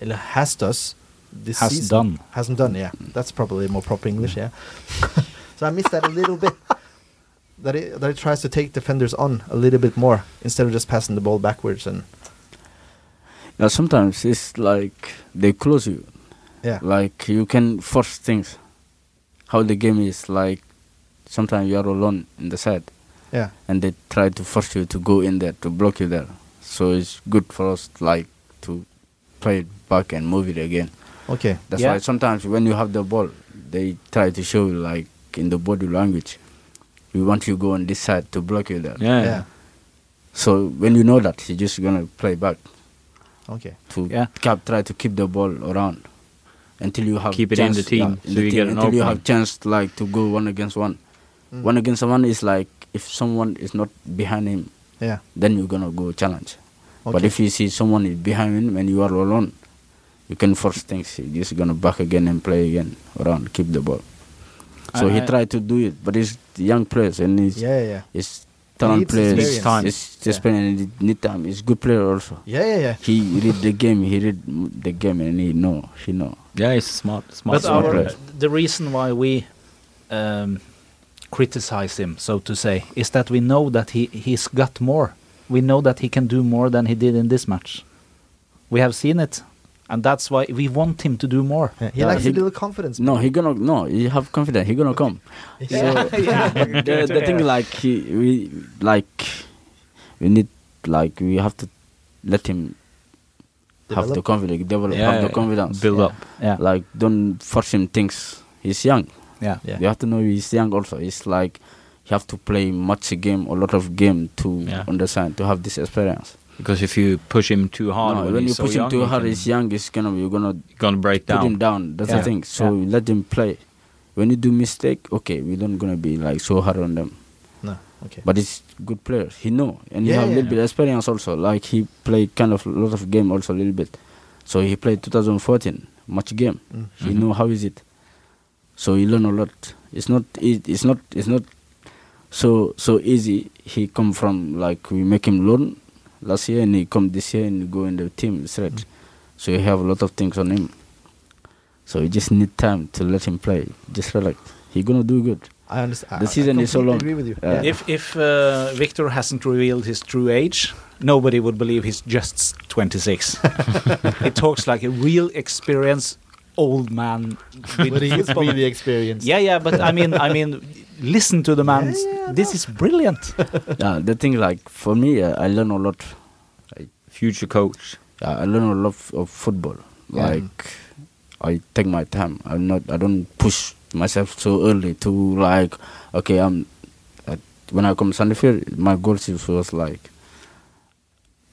has does this Has season. done. Hasn't done, yeah. Mm. That's probably more proper English, yeah. (laughs) so I missed that a little bit. That he, that he tries to take defenders on a little bit more instead of just passing the ball backwards and Yeah, sometimes it's like they close you. Yeah. Like you can force things. How the game is like sometimes you are alone in the side Yeah. and they try to force you to go in there to block you there. So it's good for us like to play it back and move it again. Okay. That's Yeah. why sometimes when you have the ball, they try to show you like in the body language. We want you go on this side to block you there. Yeah. Yeah. So when you know that, you're just gonna play back Okay. to Yeah. cap, try to keep the ball around until you have Keep it in chance, the team, yeah, in so the you team, get an until you have chance like to go one against one. Mm. One against one is like if someone is not behind him, Yeah. then you're gonna go challenge. But if you see someone is behind him and you are alone, you can force things. You're just gonna back again and play again around, keep the ball. So he I- tried to do it, but he's young players and he's Yeah, yeah, yeah. he's talent needs players. experience. Time. It's Yeah. experience and need time. He's good player also. Yeah, yeah, yeah. He read the game. He read the game and he know. He know. Yeah, he's smart. Smart. But smart our, player. the reason why we um, criticize him, so to say, is that we know that he he's got more. We know that he can do more than he did in this match. We have seen it, and that's why we want him to do more. yeah. He Yeah, lacks he- a little confidence. No, he gonna no. You have confidence. He gonna come. (laughs) Yeah. So (laughs) the, the thing like he we like we need like we have to let him have the confidence, develop, Yeah, have the confidence. Build Yeah. up. Yeah, Like don't force him things. He's young. yeah, Yeah. You have to know he's young also. It's like you have to play much game, a lot of game to Yeah. understand to have this experience. Because if you push him too hard, No, when, when you he's so push young, him too hard, he's young. He's gonna you're gonna gonna break down. put him down. That's Yeah. the thing. So Yeah. let him play. When you do mistake, okay, we don't gonna be like so hard on them. No. Okay. But it's good players. He know and he have a yeah. little bit experience also. Like he played kind of a lot of game also a little bit. So he played 2014 much game. Mm. He know how is it. So he learn a lot. It's not. e- It's not. It's not so so easy. He come from like we make him learn last year and he come this year and he go in the team straight. Mm. So he have a lot of things on him. So you just need time to let him play. Just relax. He gonna do good. I understand. The season I is so completely long. Agree with you. Yeah. Yeah. If if uh, Victor hasn't revealed his true age, nobody would believe he's just 26. (laughs) he talks like a real experienced old man. (laughs) with But he really experienced. Yeah, yeah, but I mean, I mean, listen to the man. yeah, this is brilliant. (laughs) yeah, the thing like for me, uh, I learn a lot. Future coach. Uh, I learn a lot of, of football. Yeah. Like I take my time. I'm not. I don't push myself so early to like. Okay, I'm. Uh, when I come to Sandefjord, my goal is- was like.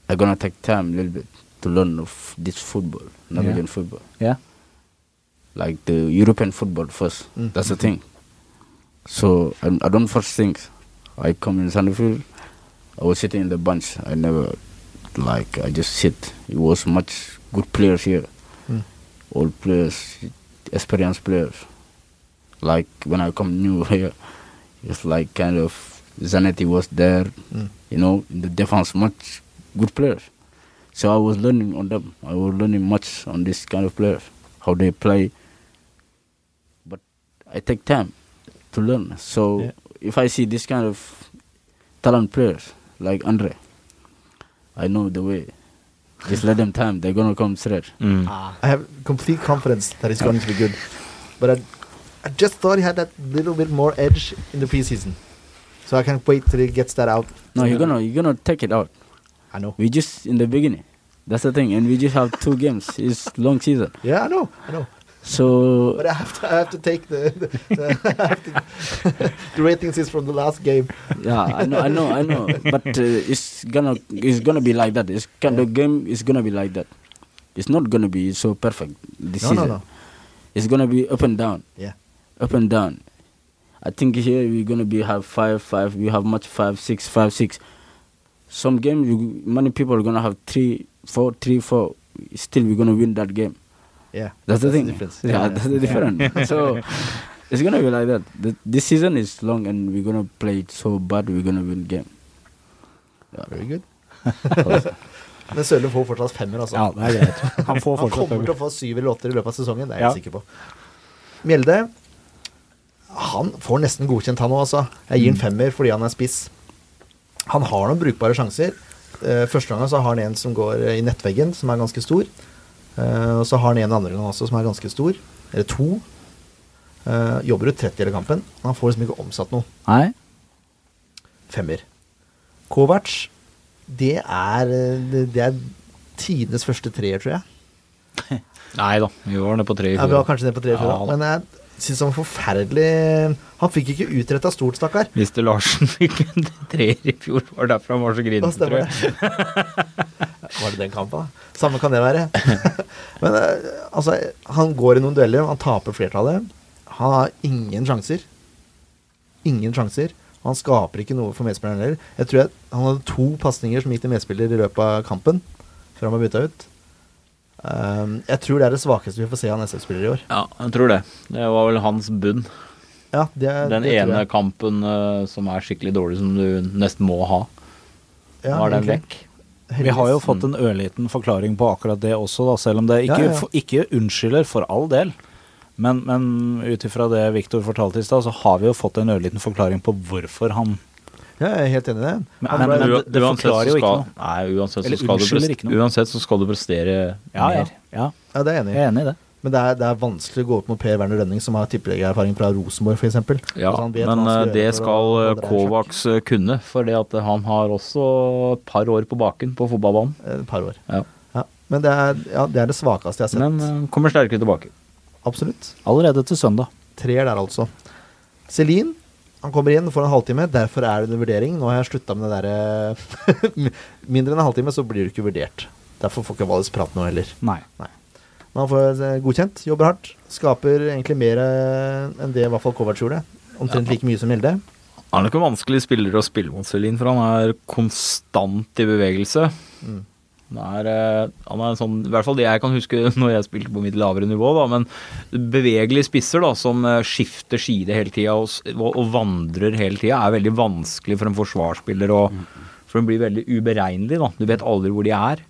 I'm gonna take time a little bit to learn of this football, Norwegian football, Yeah. Like the European football first. Mm. That's the thing. So I, I don't first think. I come in Sandefjord. I was sitting in the bench. I never like I just sit. It was much good players here, Mm. old players, experienced players. Like when I come new (laughs) here, it's like kind of Zanetti was there. Mm. You know, in the defense, much good players. So I was learning on them. I was learning much on this kind of players, how they play. But I take time to learn. So Yeah. if I see this kind of talent players like Andre, I know the way. Just let them time. They're gonna come straight. Mm. I have complete confidence that he's going to be good. But I, I just thought he had that little bit more edge in the preseason. So I can't wait till he gets that out. No, you're gonna you're gonna take it out. I know. We just in the beginning. That's the thing, and we just have two (laughs) games. It's long season, Yeah, I know. I know. So But I have to, I have to take the the, the, (laughs) I have to- the ratings is from the last game. yeah, I know, I know, I know. But uh, it's gonna it's gonna be like that. It's kind of game is gonna be like that. It's not gonna be so perfect this No, season. no, no. It's gonna be up and down, Yeah. up and down. I think here we're gonna be have five, five. We have much five, six, five, six. Some games, you, many people are gonna have three, four, three, four. Still, we're gonna win that game. Yeah. That's the thing. difference. Yeah, that's the difference. so it's gonna be like that. The, this season is long, and we're gonna play it so bad. We're gonna win game. Yeah. Very good. (laughs) Men Sørli får fortsatt femmer, altså. Ja, det er greit. Han får Han fortsatt kommer til å få syv eller åtter i løpet av sesongen, det er jeg Ja. sikker på. Mjelde han får nesten godkjent, han òg, altså. Jeg gir han femmer fordi han er spiss. Han har noen brukbare sjanser. Eh, første gangen så har han en som går eh, i nettveggen, som er ganske stor. Eh, og så har han en andre gang også som er ganske stor. Eller to. Uh, jobber ut 30 hele kampen. Han får liksom ikke omsatt noe. Nei. Femmer. Kovac, det er, eh, det, er tidenes første treer, tror jeg. (laughs) Nei da, vi var nede på tre i Ja, vi var kanskje nede på tre før, Ja, da. da. men jeg syns han var forferdelig Han fikk ikke utretta stort, stakkar. Mr. Larsen fikk en treer i fjor, var derfor han var så grinete, tror jeg. (laughs) Var det den kampen, da? Samme kan det være. (laughs) men eh, altså, han går i noen dueller, han taper flertallet. Han har ingen sjanser. Ingen sjanser. Han skaper ikke noe for medspilleren heller. Jeg tror jeg, han hadde to pasninger som gikk til medspiller i løpet av kampen, før han var bytta ut. Um, jeg tror det er det svakeste vi får se av SF-spiller i år. Ja, jeg tror det. Det var vel hans bunn. Ja, det, er- Den det ene kampen uh, som er skikkelig dårlig, som du nesten må ha. Ja, Nå er den vekk. Vi har jo fått en ørliten forklaring på akkurat det også, da, selv om det ikke, Ja, ja. for- ikke unnskylder for all del. Men, men ut ifra det Viktor fortalte i stad, så har vi jo fått en ørliten forklaring på hvorfor han Ja, jeg er helt enig i det. Men- Han men- men- det- forklarer jo ikke noe. Nei, uansett så, skal du prestere, ikke noe. uansett så skal du prestere Ja, ja. mer. ja ja, det er jeg enig jeg er enig i det. Men det er, det er vanskelig å gå opp mot Per Werner Rønning, som har tippeligaerfaring fra Rosenborg, f.eks. Ja, Altså, men eh, skal det skal eh, Kovacs eh, kunne, for det at han har også et par år på baken på fotballbanen. Et par år. Ja. Ja. Men det er, ja, det er det svakeste jeg har sett. Men kommer sterkere tilbake. Absolutt. Allerede til søndag. Treer der, altså. Celine, han kommer inn, får en halvtime. Derfor er det en vurdering. Nå har jeg slutta med det derre (laughs) Mindre enn en halvtime, så blir du ikke vurdert. Derfor får ikke Valis prate nå heller. Nei. Nei. Men han får eh, godkjent, jobber hardt. Skaper egentlig mer eh, enn det i hvert fall Kovac gjorde. Omtrent like mye som Gjelde. Han er nok en vanskelig spiller å spille mot Celine, for han er konstant i bevegelse. Mm. Han er, eh, han er sånn, I hvert fall det jeg kan huske (laughs) når jeg spilte på mitt lavere nivå, da, men bevegelige spisser da, som skifter side hele tida og, og, og vandrer hele tida, er veldig vanskelig for en forsvarsspiller. Og, for den blir veldig uberegnelig. da, Du vet aldri hvor de er.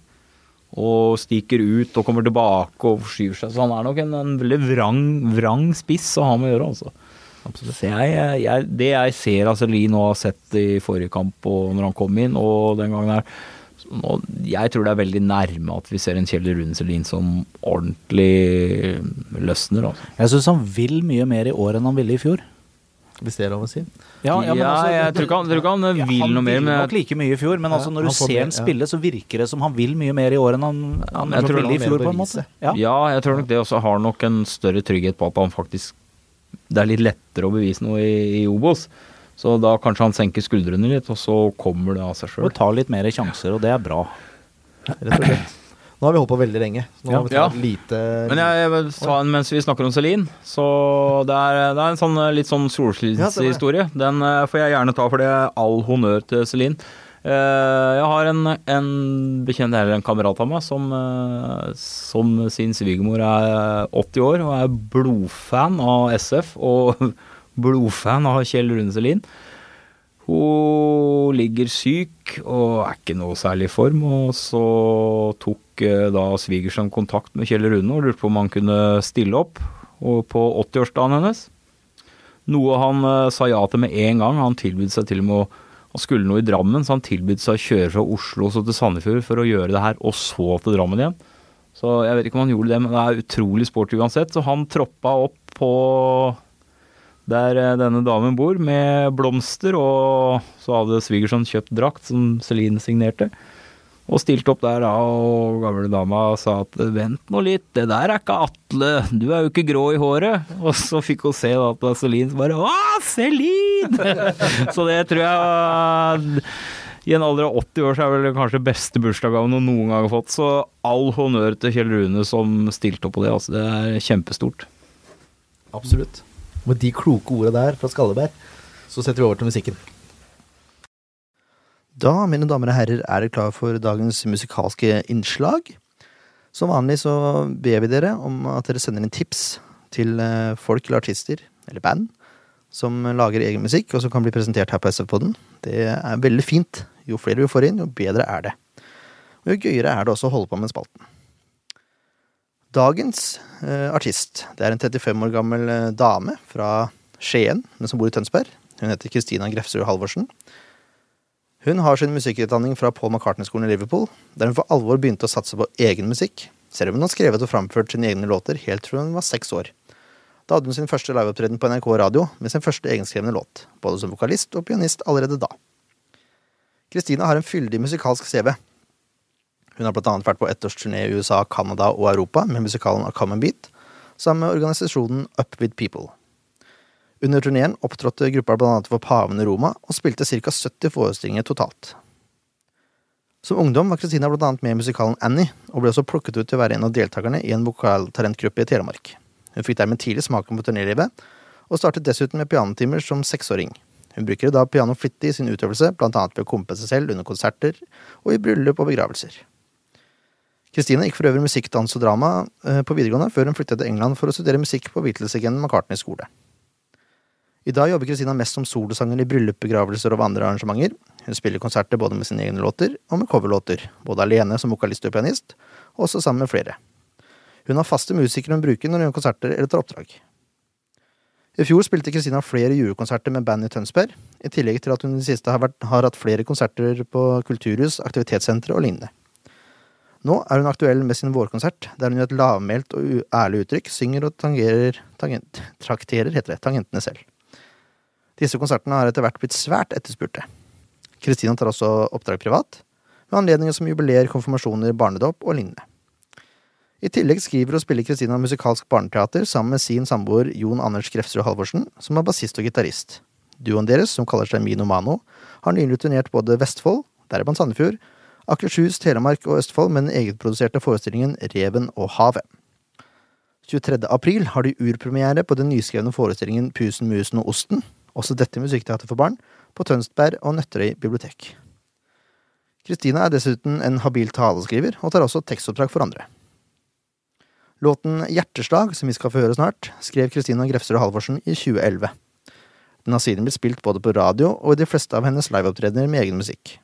Og stikker ut og kommer tilbake og forskyver seg. Så han er nok en, en veldig vrang, vrang spiss å ha med å gjøre, altså. Absolutt. jeg, jeg, det jeg ser av Celine og har sett i forrige kamp og når han kom inn, og den gangen her nå, Jeg tror det er veldig nærme at vi ser en Kjell Rune Celine som ordentlig løsner. Altså. Jeg syns han vil mye mer i år enn han ville i fjor. Hvis det er lov å si. Ja, jeg tror ikke han, tror ikke han Ja, vil noe mer. Han Men ville nok like mye i fjor, men Ja, altså når du ser han ja. spille, så virker det som han vil mye mer i år enn han, han ville i fjor, på en måte. Ja. ja, jeg tror nok det også har nok en større trygghet på at han faktisk Det er litt lettere å bevise noe i, i Obos. Så da kanskje han senker skuldrene litt, og så kommer det av seg sjøl. Og tar litt mer sjanser, og det er bra. Rett og slett. Nå har vi holdt på veldig lenge. Ja. Ja. lite Men jeg, jeg ta en mens vi snakker om Celine. Så det er, det er en sånn eh, litt sånn solskinnshistorie. Den eh, får jeg gjerne ta, for det er all honnør til Celine. Eh, jeg har en, en bekjent, eller en kamerat av meg, som, som sin svigermor er 80 år og er blodfan av SF og (laughs) blodfan av Kjell Rune Selin. Hun ligger syk og er ikke noe særlig i form, og så tok eh, da svigersen kontakt med Kjell Rune og lurte på om han kunne stille opp på 80-årsdagen hennes. Noe han eh, sa ja til med en gang. Han tilbød seg til og med å Han skulle noe i Drammen, så han tilbød seg å kjøre fra Oslo så til Sandefjord for å gjøre det her, og så til Drammen igjen. Så jeg vet ikke om han gjorde det, men det er utrolig sporty uansett. Så han troppa opp på der eh, denne damen bor, med blomster, og så hadde svigersønnen kjøpt drakt som Celine signerte. Og stilte opp der og gamle dama sa at vent nå litt, det der er ikke Atle, du er jo ikke grå i håret. (laughs) Og så fikk hun se da at Celine bare Å, Celine! (laughs) så det tror jeg i en alder av 80 år så er vel kanskje beste bursdagsgaven hun noen gang har fått. Så all honnør til Kjell Rune som stilte opp på det. Altså, det er kjempestort. Absolutt. Med de kloke orda der fra Skalleberg, så setter vi over til musikken. Da, mine damer og herrer, er dere klar for dagens musikalske innslag. Som vanlig så ber vi dere om at dere sender inn tips til eh, folk eller artister, eller band, som lager egen musikk, og som kan bli presentert her på SF-podden. Det er veldig fint. Jo flere vi får inn, jo bedre er det. Og jo gøyere er det også å holde på med spalten. Dagens eh, artist det er en 35 år gammel eh, dame fra Skien, men som bor i Tønsberg. Hun heter Kristina Grefsrud Halvorsen. Hun har sin musikkutdanning fra Paul McCartney-skolen i Liverpool, der hun for alvor begynte å satse på egen musikk, selv om hun har skrevet og framført sine egne låter helt fra hun var seks år. Da hadde hun sin første liveopptreden på NRK Radio med sin første egenskrevne låt, både som vokalist og pianist allerede da. Kristina har en fyldig musikalsk CV. Hun har annet vært på ettårsturné i USA, Canada og Europa med musikalen A Common Beat, sammen med organisasjonen Up With People. Under turneen opptrådte gruppa annet for paven i Roma, og spilte ca. 70 forestillinger totalt. Som ungdom var Kristina annet med i musikalen Annie, og ble også plukket ut til å være en av deltakerne i en vokaltalentgruppe i Telemark. Hun fikk dermed tidlig smaken på turnélivet, og startet dessuten med pianotimer som seksåring. Hun bruker da piano flittig i sin utøvelse, blant annet ved å kompe seg selv under konserter og i bryllup og begravelser. Kristina gikk for øvrig musikk, dans og drama eh, på videregående, før hun flyttet til England for å studere musikk på Beatles-legenden McCartney skole. I dag jobber Kristina mest som solosanger i bryllup, begravelser og andre arrangementer. Hun spiller konserter både med sine egne låter og med coverlåter, både alene som vokalist og pianist, og også sammen med flere. Hun har faste musikere hun bruker når hun gjør konserter eller tar oppdrag. I fjor spilte Kristina flere julekonserter med band i Tønsberg, i tillegg til at hun i det siste har, vært, har hatt flere konserter på kulturhus, aktivitetssentre og lignende. Nå er hun aktuell med sin vårkonsert, der hun i et lavmælt og ærlig uttrykk synger og tangerer, tangent, trakterer heter det, tangentene selv. Disse konsertene har etter hvert blitt svært etterspurte. Kristina tar også oppdrag privat, med anledninger som jubileer, konfirmasjoner, barnedåp og lignende. I tillegg skriver og spiller Kristina musikalsk barneteater sammen med sin samboer Jon Anders Grefsrud Halvorsen, som er bassist og gitarist. Duoen deres, som kaller seg Mino Mano, har nylig turnert både Vestfold, deriblant Sandefjord, Akershus, Telemark og Østfold med den egenproduserte forestillingen Reven og havet. 23. april har de urpremiere på den nyskrevne forestillingen Pusen, musen og osten, også dette musikkteater for barn, på Tønsberg og Nøtterøy bibliotek. Kristina er dessuten en habil taleskriver, og tar også tekstoppdrag for andre. Låten Hjerteslag, som vi skal få høre snart, skrev Kristina Grefsrud Halvorsen i 2011. Den har siden blitt spilt både på radio og i de fleste av hennes liveopptredener med egen musikk.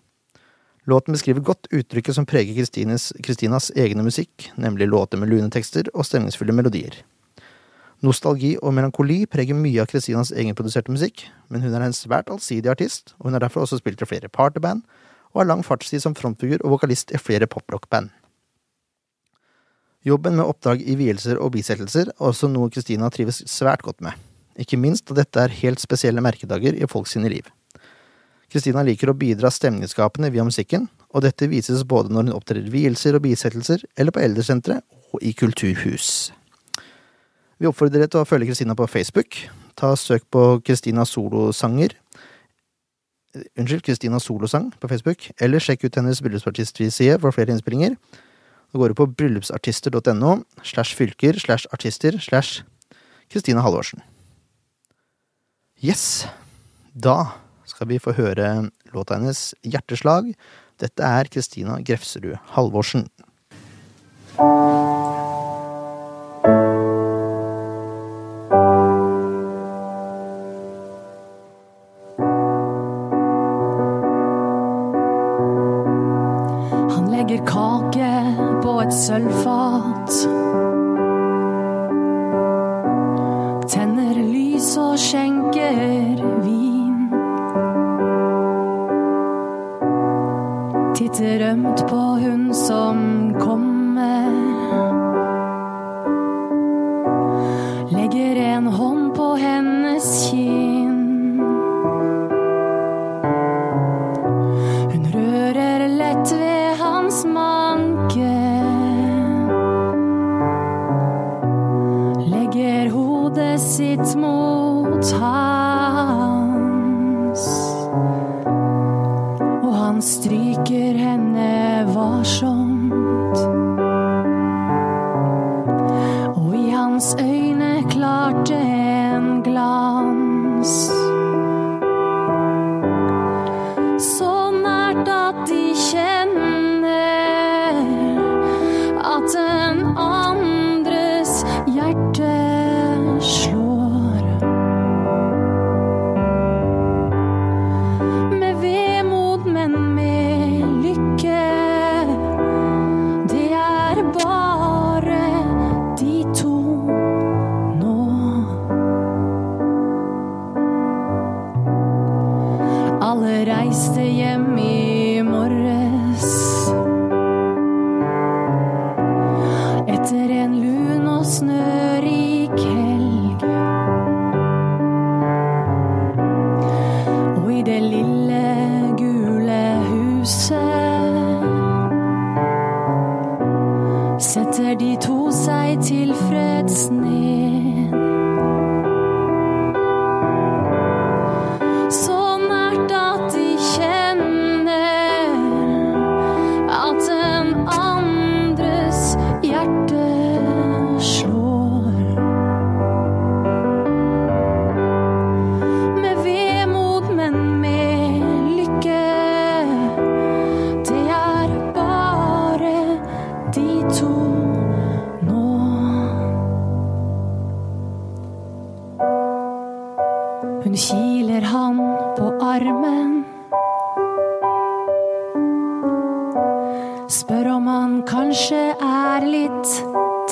Låten beskriver godt uttrykket som preger Kristinas egne musikk, nemlig låter med lune tekster og stemningsfulle melodier. Nostalgi og melankoli preger mye av Kristinas egenproduserte musikk, men hun er en svært allsidig artist, og hun har derfor også spilt i flere partyband, og har lang fartstid som frontfigur og vokalist i flere poprockband. Jobben med oppdrag i vielser og bisettelser er også noe Kristina trives svært godt med, ikke minst da dette er helt spesielle merkedager i folk sine liv. Kristina liker å bidra stemningsskapende via musikken, og dette vises både når hun opptrer i vielser og bisettelser, eller på eldresentre og i kulturhus. Vi oppfordrer dere til å følge Kristina på Facebook. Ta Søk på Kristina Solosanger. Unnskyld, Kristina Solosang på Facebook, eller sjekk ut hennes bryllupsartistside for flere innspillinger. Da går du på bryllupsartister.no slash fylker slash artister slash Kristina Halvorsen. Yes, da skal vi få høre låta hennes Hjerteslag. Dette er Kristina Grefserud Halvorsen. Han legger kake på et sølvfat. Tenner lys og skjenker vin. Titter ømt på hun som kommer.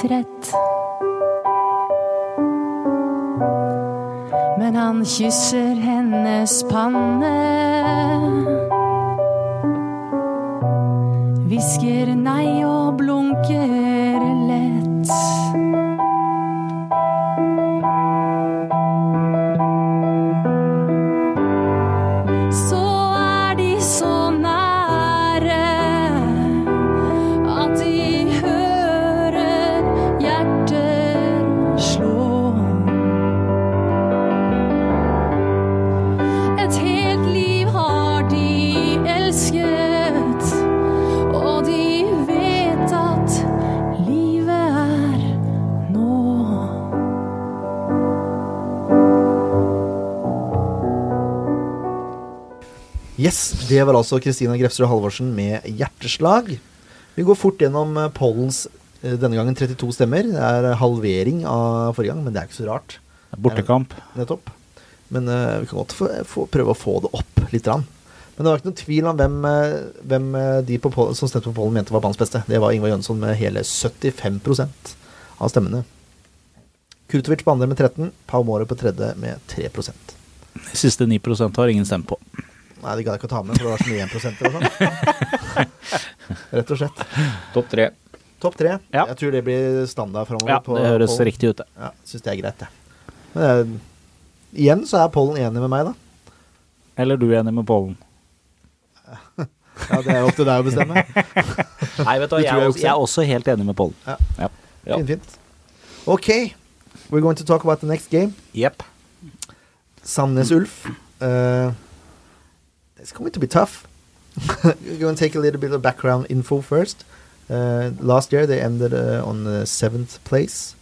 Trett. Men han kysser hennes panne. Hvisker nei og blunker Yes, det var altså Kristina Grefsrud Halvorsen med hjerteslag. Vi går fort gjennom eh, pollens eh, denne gangen 32 stemmer. Det er halvering av forrige gang, men det er ikke så rart. Bortekamp. Nettopp. Men uh, vi kan godt få, få, prøve å få det opp litt. Rann. Men det var ikke noen tvil om hvem, eh, hvem eh, de på Polen, som stemte på Pollen mente var banens beste. Det var Ingvar Jønsson med hele 75 av stemmene. Kurtovic på andre med 13, Pau Måre på tredje med 3 De siste 9% har ingen stemt på. Nei, de gadd ikke å ta med, for det var så mye 1 og sånn. (laughs) Rett og slett. Topp tre. Topp tre. Ja. Jeg tror det blir standard framover. Ja, det høres riktig ut, det. Ja, Syns det er greit, det. Men eh, igjen så er Pollen enig med meg, da. Eller du er enig med Pollen? (laughs) Ja, Det er opp til deg å bestemme. (laughs) Nei, vet du, hva, jeg, jeg er også. jeg er også helt enig med Pollen. Ja. Ja. Ja. Fint, fint. Ok, we're going to talk about the next game. Jepp. Sandnes Ulf. Uh, it's going to be tough. We're going to take a little bit of background info first. Uh, last year they ended uh, on the seventh place.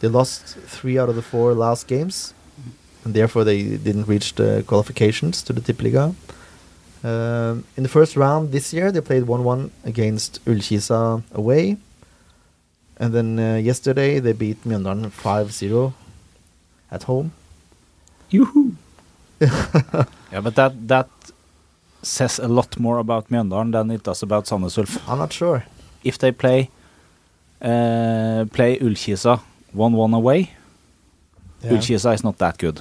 They lost three out of the four last games, and therefore they didn't reach the qualifications to the Tippeliga. Um in the first round this year, they played 1-1 against Ullkisa away. And then uh, yesterday they beat Mjøndalen 5-0 at home. (laughs) Yeah, but that that says a lot more about Mjøndalen than it does about Sandnes Ulf. I'm not sure. If they play uh, play Ullkisa 1-1 away, Yeah. Ullkisa is not that good.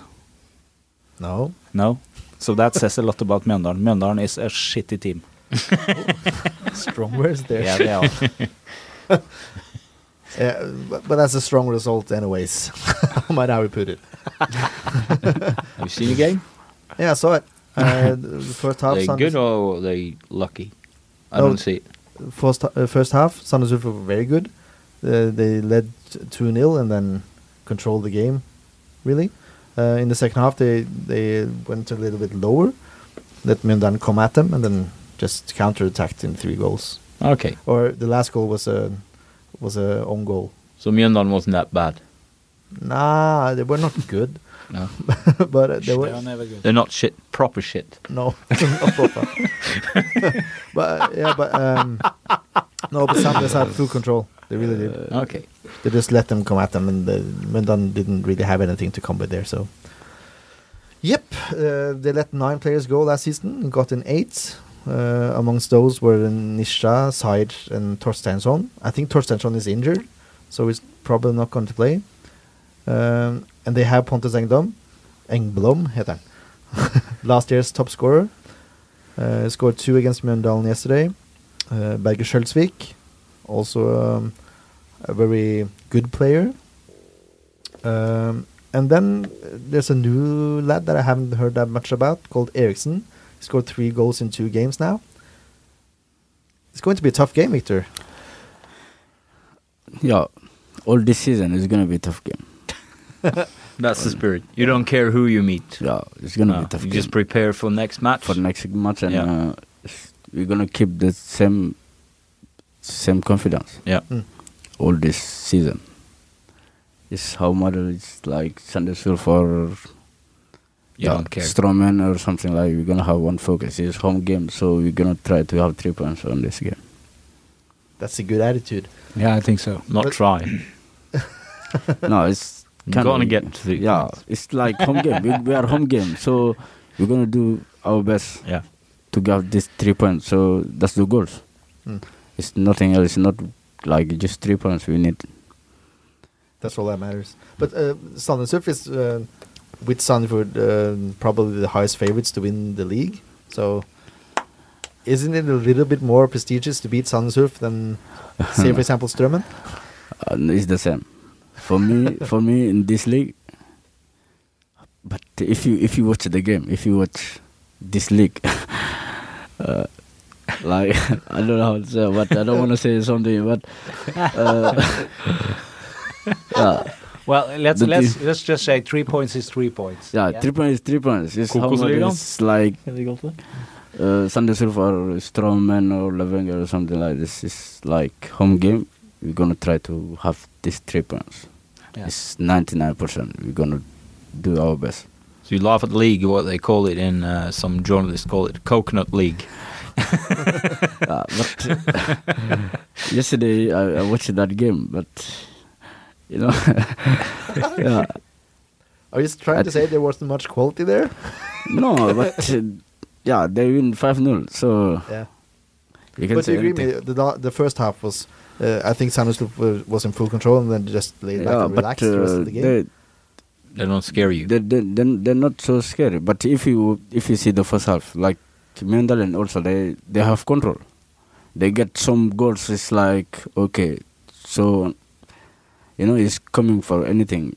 No. No? So that says a lot about Mjøndalen. Mjøndalen is a shitty team. (laughs) Strong words there. Yeah, they are. (laughs) Yeah, but, but that's a strong result, anyways. no (laughs) matter how we put it. Have you seen the game? Yeah, I saw it. Uh, first half, they Sandnes- good or are they lucky? I No, don't see it. first, uh, first half, Sandnes Ulf were very good. Uh, they led 2 0 and then controlled the game, really. Uh, in the second half, they, they went a little bit lower, let Mjøndalen come at them, and then just counter-attacked in three goals. Okay. Or the last goal was a was a own goal. So Mjøndalen wasn't that bad. Nah, they were not good, No. (laughs) but uh, they They were are never good. They're not shit. Proper shit. no, (laughs) not proper. but uh, yeah, but um, no, but Sandnes had full control. They really did. Okay. They just let them come at them, and the Mendan didn't really have anything to come with there. So, yep, uh, they let nine players go last season and got in eight. Uh, amongst those were Nisha, Said, and Torstensson. I think Torstensson is injured, so he's probably not going to play. Um, and they have Pontus Engdom, Engblom, heter han. (laughs) Last year's top scorer. Uh, scored two against Mjøndalen yesterday. Uh, Berger Skjølsvik, also um, a very good player. Um, and then uh, there's a new lad that I haven't heard that much about called Eriksen. He scored three goals in two games now. It's going to be a tough game, Victor. Yeah, all this season is gonna be a tough game. (laughs) That's the spirit. You don't care who you meet. Yeah, it's gonna No, be tough you game just prepare for next match. for next match, and yeah. uh, we're gonna keep the same same confidence yeah. Mm. all this season. It's how much it's like Sunday for You don't care. Strømmen or something like. We're gonna have one focus. It's home game, so we're gonna try to have three points on this game. That's a good attitude. Yeah, I think so. Not But- try. no, it's You're kinda- gonna get three Yeah, points. it's like home game. We, we are home game, so we're gonna do our best Yeah. to get this three points. So that's the goals. Mm. It's nothing else. It's Not like just three points. We need. That's all that matters. But uh, Sandnes Ulf is, uh, with Sandefjord, uh, probably the highest favorites to win the league. So, isn't it a little bit more prestigious to beat Sandnes Ulf than, say, for (laughs) example, Strømmen? Uh, it's the same. For me, for me in this league. But if you if you watch the game, if you watch this league, (laughs) uh, like (laughs) I don't know how to say, but I don't want to say something, but uh, (laughs) yeah, Well, let's The let's team- let's just say three points is three points. yeah, three points, is three points. It's how much it's like uh, Sandnes Ulf or Strømmen or Levanger or something like this. It's like home game. We're gonna try to have these three points. Yeah. It's ninety nine percent. We're gonna do our best. So you laugh at the league, what they call it in uh, some journalists call it coconut league. (laughs) Uh, but (laughs) yesterday I, I watched that game, but you know, (laughs) yeah, Are you trying I to say there wasn't much quality there? no, but uh, yeah, they win 5 0. So Yeah. you can But do say you agree anything. me? The, the first half was, uh, I think Sandnes was, was in full control and then just laid back Yeah, and but relaxed the rest uh, of the game. they, They don't scare you. they, they, they're, they're not so scary. But if you if you see the first half, like Mjøndalen also, they, they have control. They get some goals. It's like, okay, so, you know, it's coming for anything.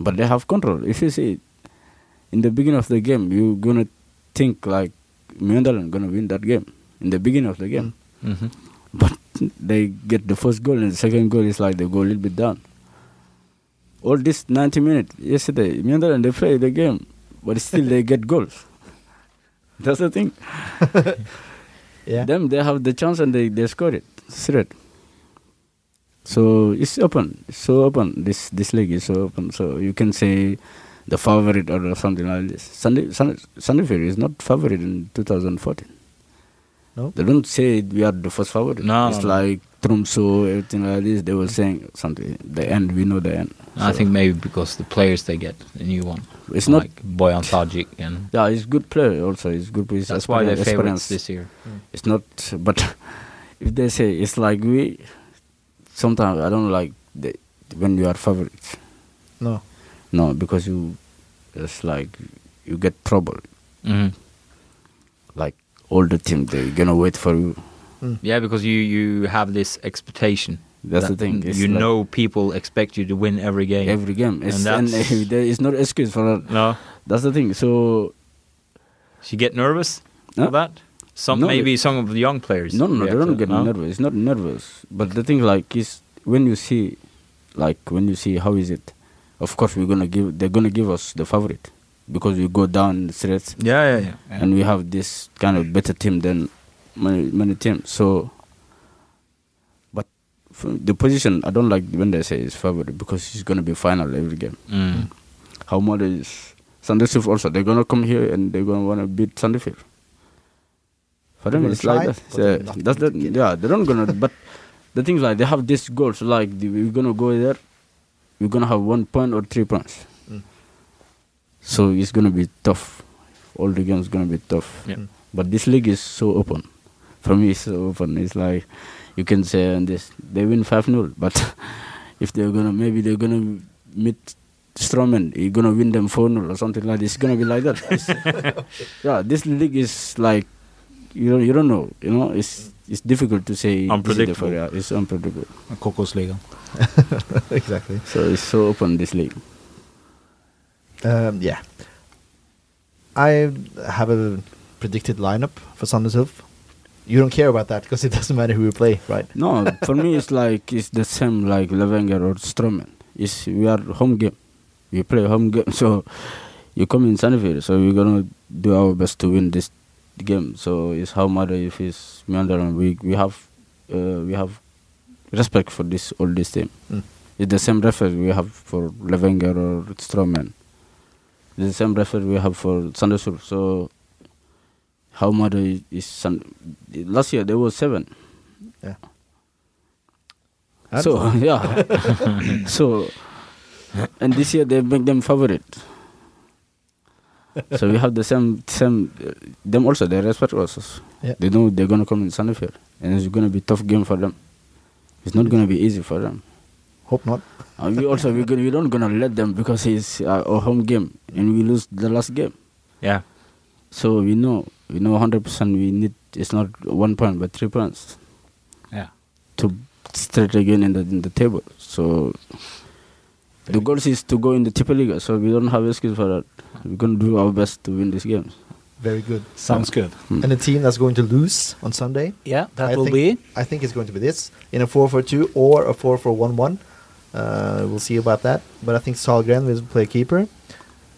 But they have control. If you see, in the beginning of the game, you're going to think like Mjøndalen going to win that game in the beginning of the game. hmm But they get the first goal, and the second goal is like they go a little bit down. All this 90 minutes yesterday, Mjøndalen, they play the game, but still they get goals. (laughs) That's the thing. (laughs) yeah. Them, they have the chance and they, they score it straight. So it's open. It's so open. This this league is so open. So you can say the favorite or something like this. Sunday, Sunday, Sandefjord is not favorite in 2014. No? They don't say we are the first favorite. No, it's no, no. like Tromsø, everything like this. They were saying something. The end, we know the end. I think maybe because the players they get, the new one. it's not. like Bojan Zajić and Yeah, it's good player also. It's good. It's that's why they're experience. favorites this year. It's not, but (laughs) if they say it's like we, sometimes I don't like the, when you are favorites. No. No, because you, it's like you get trouble. hmm Like all the team, they're gonna wait for you. Hmm. Yeah, because you you have this expectation. That's the thing. It's You like know, people expect you to win every game. every game. It's, And and that's- (laughs) there is no excuse for that. no, That's the thing. So you get nervous No. for that. Some No, maybe some of the young players. no, no, they don't get no? nervous. It's not nervous. But the thing like is when you see, like when you see how is it, of course we're gonna give. They're gonna give us the favorite because we go down straight Yeah, yeah, yeah. yeah. and we have this kind of better team than many many teams. So, but the position I don't like when they say it's favorite because it's gonna be final every game. Mm. How much is Sandefjord also? They're gonna come here and they're gonna wanna beat Sandefjord. For them, it's gonna like that. but Yeah, that's going that. to get it. Yeah, they're not gonna. but the thing is like they have this goals. Like the, we're gonna go there, we're gonna have one point or three points. So it's gonna be tough. All the games gonna be tough. Yeah. But this league is so open. For me, it's so open. It's like you can say and this they win five 0 but (laughs) if they're gonna maybe they're gonna meet Strømmen, you're gonna win them four 0 or something like this. It's gonna be like that. (laughs) Yeah, this league is like you don't you don't know. You know, it's it's difficult to say. this is Unpredictable. favorite. Yeah, it's unpredictable. Kokosligaen. (laughs) exactly. So it's so open this league. Um, yeah. I have a predicted lineup for Sandnes Ulf. You don't care about that because it (laughs) doesn't matter who you play, right? No, for me it's like it's the same like Levanger or Strømmen. It's we are home game. We play home game, (laughs) so you come in Sandefjord, so we're gonna do our best to win this game. So it's how matter if it's Mjøndalen. We we have uh, we have respect for this all this team. Mm. It's the same referee we have for Levanger or Strømmen. The same referee we have for Sandefjord. So how is, is Sand- last year there was seven. Yeah. So (laughs) yeah, (laughs) (laughs) so and this year they make them favorite. so we have the same same uh, them also they respect us. Yeah. They know they're gonna come in Sandefjord and it's gonna be tough game for them. It's not gonna be easy for them. Hope not. And we also we gonna we don't gonna let them because it's uh, our home game and we lose the last game. Yeah. So we know we know hundred percent we need it's not one point but three points Yeah. to start again in the in the table. So the goal is to go in the Tippeliga, so we don't have excuse for that. We're gonna do our best to win this game. Very good. Sounds good. And the team that's going to lose on Sunday, Yeah, that I will think, be. I think it's going to be this in a 4 4 2 or a 4 4 1 1. Uh, we'll see about that. But I think Salgren will play keeper.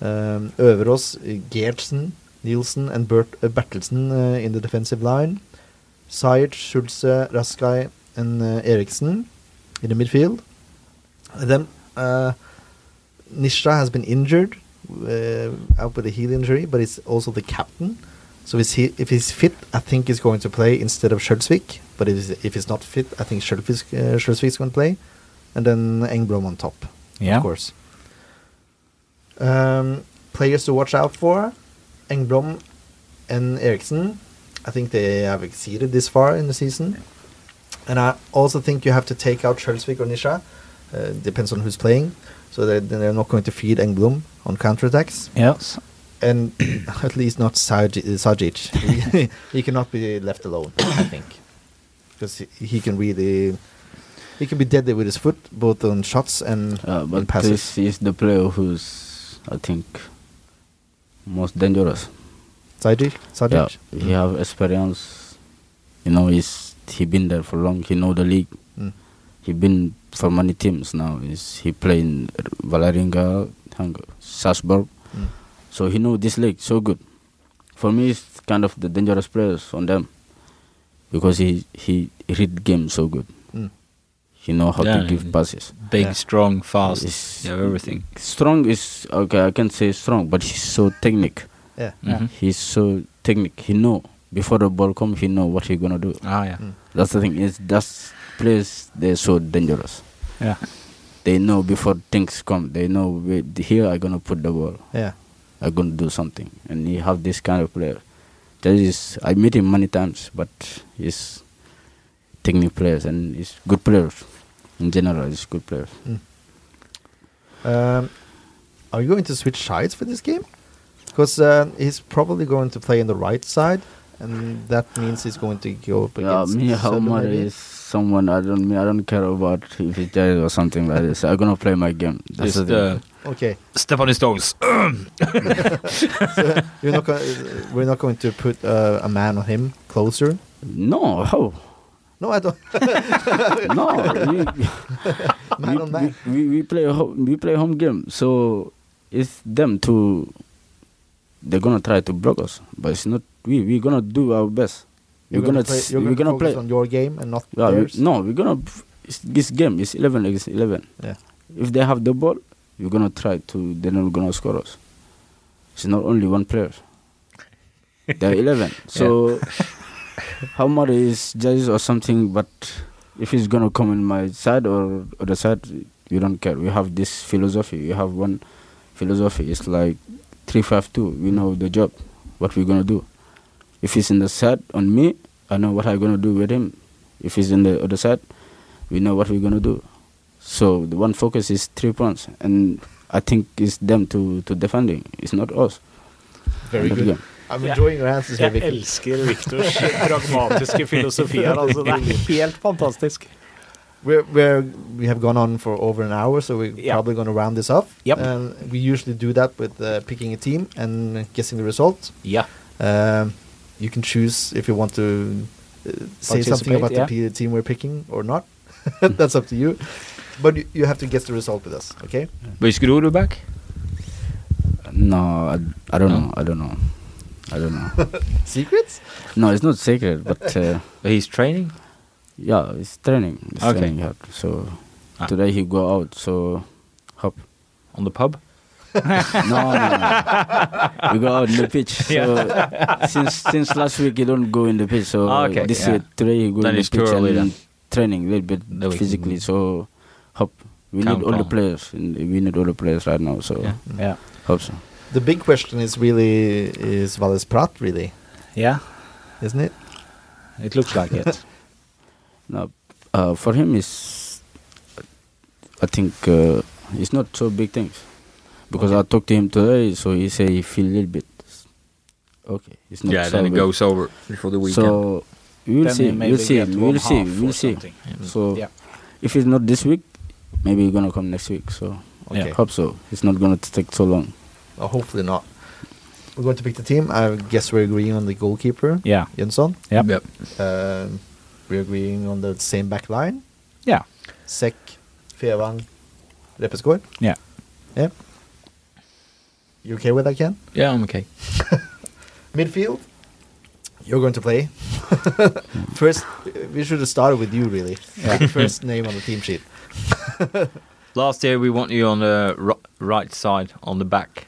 Um, Øverås, Gertsen, Nielsen, and Bert, uh, Bertelsen uh, in the defensive line. Sayed, Schulze, Raskai, and uh, Eriksen in the midfield. And then uh, Nishra has been injured, out with a heel injury, but he's also the captain. So he, if he's fit, I think he's going to play instead of Skjølsvik. But if he's, if he's not fit, I think Skjølsvik, uh, going to play. And then Engblom on top, Yeah. of course. Um, players to watch out for. Engblom and Eriksen, I think they have exceeded this far in the season. And I also think you have to take out Skjølsvik or Nisha. Uh, depends on who's playing. So they're, they're not going to feed Engblom on counterattacks. Yes. And (coughs) at least not Zajić. He, (laughs) (laughs) he cannot be left alone, I think. Because he, he can really. He can be deadly with his foot, both on shots and, Uh, and but passes. this is the player who's, I think, most dangerous. Zajić? Zajić? Yeah, he have experience. You know, he's he been there for long. He know the league. Mm. He been for many teams now. He's, he play in Vålerenga, Hang- Salzburg. Mm. So he know this league so good. For me, it's kind of the dangerous players on them because he he read game so good. Mm. He know how Yeah, to give passes. Big, Yeah. strong, fast. It's- yeah, everything. Strong is okay. I can say strong, but he's so technique. Yeah. Mhm. He's so technique. He know before the ball come, he know what he gonna do. Ah, yeah. Mm. That's the thing. Is that's players they're so dangerous. Yeah. They know before things come. They know wait, here I gonna put the ball. Yeah. I gonna do something. And he have this kind of player. That is I meet him many times, but he's technique players and he's good players. In general, he's a good players. Um, are you going to switch sides for this game? Because uh, he's probably going to play on the right side, and that means he's going to go up Yeah, against me, how Sölve much is someone I don't me I don't care about if it's Jared or something like this. I'm gonna play my game. That's Just the uh, Okay, Stephanie Stones. (laughs) (laughs) so you're not going. We're not going to put uh, a man on him closer. no, how? No, I don't. no, (laughs) we, (laughs) we, we, we, we play ho- we play home game, so it's them to. They're gonna try to block us, but it's not we. We're gonna do our best. You're we're gonna, play. You're we're gonna, gonna focus play. on your game and not Yeah, we, theirs. no, we're gonna. It's, this game is eleven against eleven. Yeah. If they have the ball, we're gonna try to. They're not gonna score us. It's not only one player. They're eleven. (laughs) So how much is judges or something? But if he's gonna come in my side or other side, we don't care. We have this philosophy. We have one philosophy. It's like three five two. We know the job, what we're gonna do. If he's in the side on me, I know what I'm gonna do with him. If he's in the other side, we know what we're gonna do. So the one focus is three points, and I think it's them to to defending. It's not us. Very good. I'm enjoying your answers here, Jeg elsker Viktors pragmatiske filosofi her. Altså, det er (laughs) helt fantastisk. We're, we're, we have gone on for over an hour, so we're Yeah. probably going to round this up. Yep. And we usually do that with uh, picking a team and guessing the result. Ja. Um, you can choose if you want to uh, say something about yeah. the team we're picking or not. (laughs) That's up to you. But you, you have to guess the result with us, okay? Which group are back? No, I, I don't No? know. I don't know. I don't know. (laughs) Secrets? no, it's not secret, but uh, He's training. yeah, it's training. It's Okay. training hard. So Ah. today he go out. So hop. On the pub? (laughs) No, no, no. we go out in the pitch. So (laughs) since since last week he don't go in the pitch. So Ah, okay, this yeah. year today he go in the pitch and then. training a little bit physically. So hop. We Count need all the players. We need all the players right now. So Yeah. Ja. hope so. The big question is really is Vallès Prat really, Yeah, isn't it? It looks like it. (laughs) No, uh, for him is, I think uh, it's not so big things, because I talked to him today, so he say he feel a little bit okay. It's not yeah, so then it big. goes over before the weekend. So we will Then see, we'll see, we'll see, we'll see. something. So Yeah. if it's not this week, maybe he's gonna come next week. So Okay. hope so. It's not gonna take so long. Uh, hopefully not. We're going to pick the team. I guess we're agreeing on the goalkeeper, Yeah. Jensson. Yep. Yep. Um, we're agreeing on the same back line. Yeah. Sek, Fevang, Repesgaard. Ja. Yeah. You okay with that, Ken? Yeah, I'm okay. (laughs) Midfield. You're going to play. (laughs) First, we should have started with you, really. Yeah. (laughs) First name on the team sheet. Last year we want you on the right side, on the back.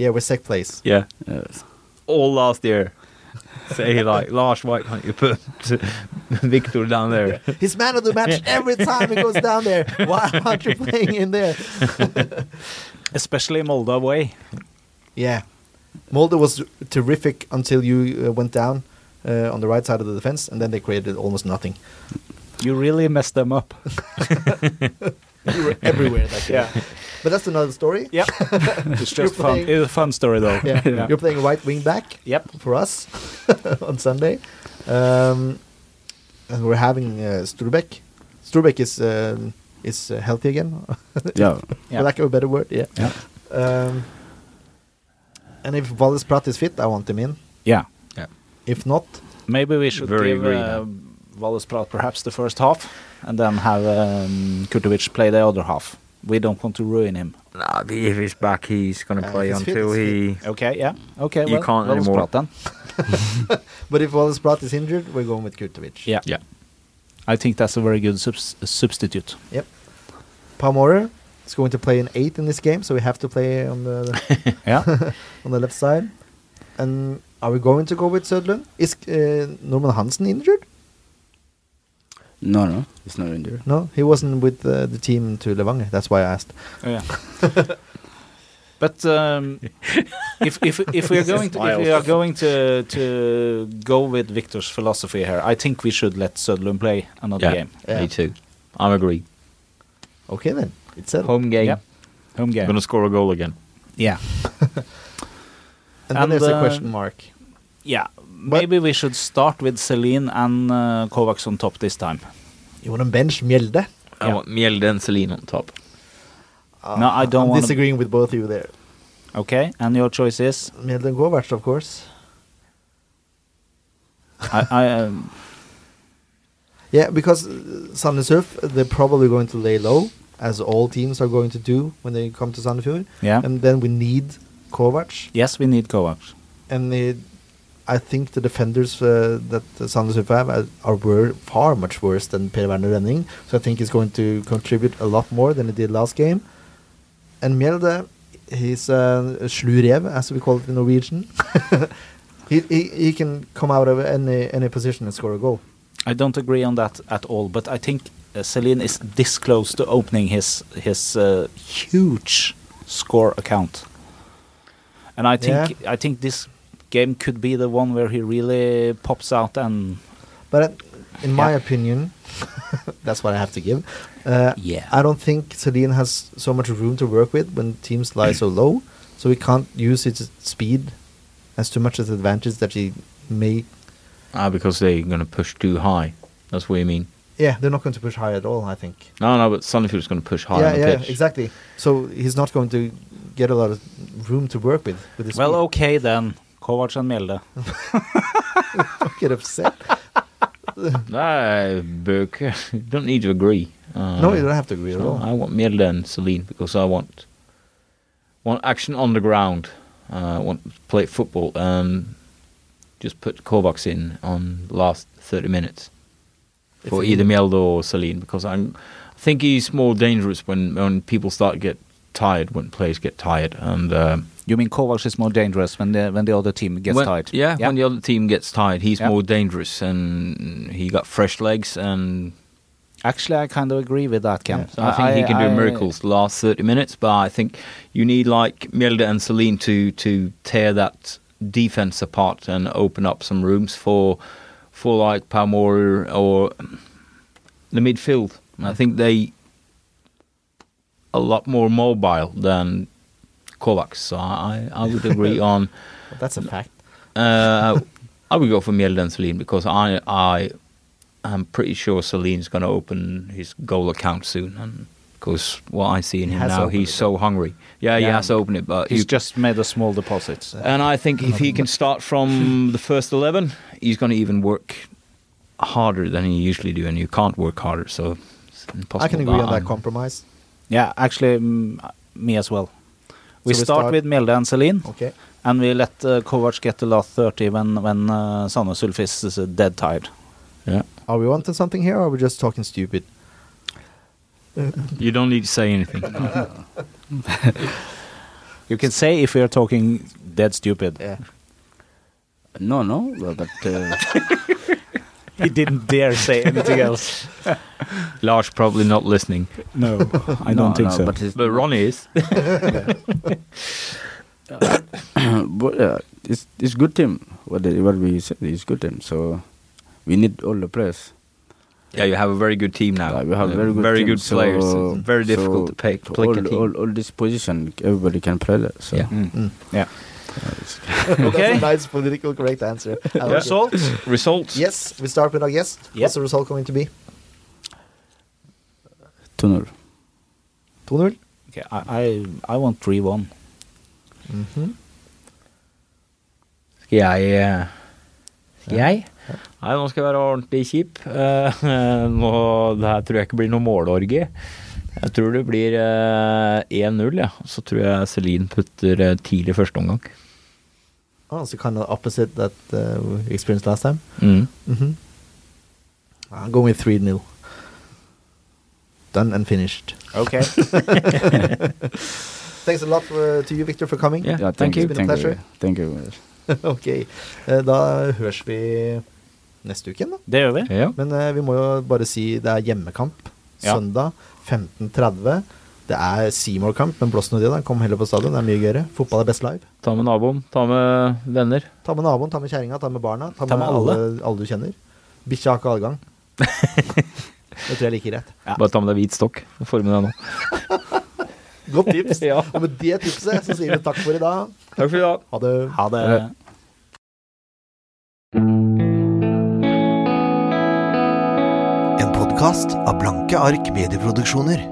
Yeah, we're Sek plays. Yeah. All last year. (laughs) Say like, Lars, why can't you put (laughs) Victor down there? He's man of the match (laughs) every time he goes down there. Why aren't you playing in there? Especially Molde away. Yeah. Molde was terrific until you uh, went down uh, on the right side of the defense, and then they created almost nothing. You really messed them up. You were everywhere that game. Yeah. But that's another story. Yep. (laughs) it's just fun. playing- It's a fun story though. (laughs) Yeah. You're playing right wing back Yep. for us (laughs) on Sunday. Um, and we're having uh, Sturbeck. Sturbeck is um, is uh, healthy again, Yeah. Yeah. for lack of a better word. Yeah. Yeah. Um, and if Vallès Prat is fit, I want him in. Yeah. Yeah. If not, Maybe we should Very give agree uh, now. Vallès Prat perhaps the first half, and then have um, Kurtovic play the other half. We don't want to ruin him. Nah, if he's back, he's going to Uh, play if he's fit, until he. Okay, yeah. Okay, You well, can't Wallace anymore. Prat then. (laughs) but if Vallès Prat is injured, we're going with Kurtovic. Yeah. Yeah. I think that's a very good subs- substitute. Yep. Pau Morer is going to play an eight in this game, so we have to play on the (laughs) (laughs) Yeah. on the left side. And are we going to go with Sødlund? Is uh, Norman Hansen injured? No, no, it's not injured. No, he wasn't with uh, the team to Levanger. That's why I asked. Oh, yeah. (laughs) but um, (laughs) if if if we are going to if we are going to to go with Victor's philosophy here, I think we should let Sødlund play another Yeah, game. Yeah. me too. I'm agree. Okay then, it's a Home game. Yep. Home game. Going to score a goal again. Yeah. (laughs) And, then And, there's a uh, question mark. Yeah. Maybe we should start with Sellin and uh, Kovacs on top this time. You want to bench Mjelde? I Yeah. want Mjelde and Sellin on top. No, I don't I'm wanna- disagreeing with both of you there. Okay, and your choice is Mjelde and Kovacs, of course. I, I (laughs) um, Yeah, because uh, Sandefjord, they're probably going to lay low, as all teams are going to do when they come to Sandefjord. yeah. And then we need Kovac. yes, we need Kovacs. and it, I think the defenders uh, that Sandnes have are, were far much worse than Per Verner Rønning. So I think he's going to contribute a lot more than he did last game. And Mjelde, he's uh, a slurev, as we call it in Norwegian. (laughs) he, he he can come out of any any position and score a goal. I don't agree on that at all, but I think uh, Sellin is this close to opening his his uh, huge score account, and I think I think this game could be the one where he really pops out and But in my Yeah. opinion, (laughs) that's what I have to give. Uh, Yeah. I don't think Sellin has so much room to work with when teams lie so low, so he can't use his speed as too much as an advantage that he may. Ah, because they're going to push too high. That's what you mean. Yeah, they're not going to push high at all. I think. No, no, but Sandefjord's going to push high yeah, on the yeah, pitch. exactly. So he's not going to get a lot of room to work with with his well, speed. okay then, Kovacs and Mjelde. get upset. No, Burke, you don't need to agree. Uh, no, you don't have to agree at all. I want Mjelde and Sellin because I want want action on the ground. Uh, I want to play football and just put Kovacs in on the last 30 minutes If for either Mjelde or Sellin because I'm, I think he's more dangerous when, when people start to get tired, when players get tired. And um, You mean Kovacs is more dangerous when the when the other team gets when, tired? Yeah, when the other team gets tired, he's Yeah. more dangerous and he got fresh legs and Actually, I kind of agree with that, Ken. So I think he can do miracles the last 30 minutes, but I think you need like Mjelde and Sellin to, to tear that defense apart and open up some rooms for for like Pau Morer or the midfield. I mm. think they a lot more mobile than Kovacs. So I, I would agree (laughs) on That's a fact. uh, (laughs) I would go for Mjelde and Sellin because I I am pretty sure Sellin's going to open his goal account soon, and because what I see in He him now, he's it, so hungry. Yeah, he has to open it, but He's you- just made a small deposit. and I think if he can start from the first eleven, he's going to even work harder than he usually do, and you can't work harder. So it's impossible. I can agree but on that compromise. Yeah, actually, mm, me as well. We, we start, start- with Mjelde and Sellin, Okay. and we let uh, Kovacs get the last 30 when, when uh, Sandnes Ulf is, is uh, dead tired. Yeah, Are we onto something here, or are we just talking stupid? (laughs) you don't need to say anything. (laughs) (laughs) You can say if we are talking dead stupid. Yeah. No, no, but, but uh, He didn't dare say anything (laughs) else. Lars probably not listening, No, I don't think no, so. But, it's, but Ronnie is. (laughs) (coughs) but yeah, it's it's good team. What they, what we said is good team. So we need all the players. Yeah, you have a very good team now. Like, we have Uh, very good very team, good players. so- It's very difficult so to pick, pick all, a team. all, all this position, everybody can play that. So Yeah. Mm. Yeah. (laughs) Okay. That's a nice political correct answer. I result. it. Results. Yes, we start with our guest. Yep. What's the result going to be? 2-0. 2-0? Okay, I, I, I want 3-1. Mhm. Skal jeg eh, Skal jeg? Nei, nå skal jeg være ordentlig kjip. Uh, (laughs) nå, det her tror jeg ikke blir noe målorgie. Jeg tror det blir eh, 1-0, ja. Så tror jeg Celine putter eh, tidlig første omgang. Oh, so kind of opposite that uh, we experienced last time. Mm. Mm-hmm. I'm going with 3 0. Done and finished. Okay. (laughs) Thanks a lot for, to you, Victor, for coming. Yeah, Yeah, thank you. It's been a Thank pleasure. you. Thank you. (laughs) ok. Eh, Da høres vi neste uke igjen, da. Det gjør vi. Ja. Men uh, vi må jo bare si det er hjemmekamp Ja. søndag 15.30. Det er Seymour-kamp, men blås nå det, da. Kom heller på stadion, det er mye gøyere. Fotball er best live. Ta med naboen, ta med venner. Ta med naboen, ta med kjerringa, ta med barna. Ta med, Ta med alle. alle. alle, du kjenner. Bikkja har ikke adgang. (laughs) det tror jeg er like greit. Ja. Bare ta med deg hvit stokk. Får med deg nå. (laughs) Godt tips. (laughs) Ja. Og med det tipset så sier vi takk for i dag. Takk for i dag. Ha det. Ha det. En podkast av Blanke ark medieproduksjoner.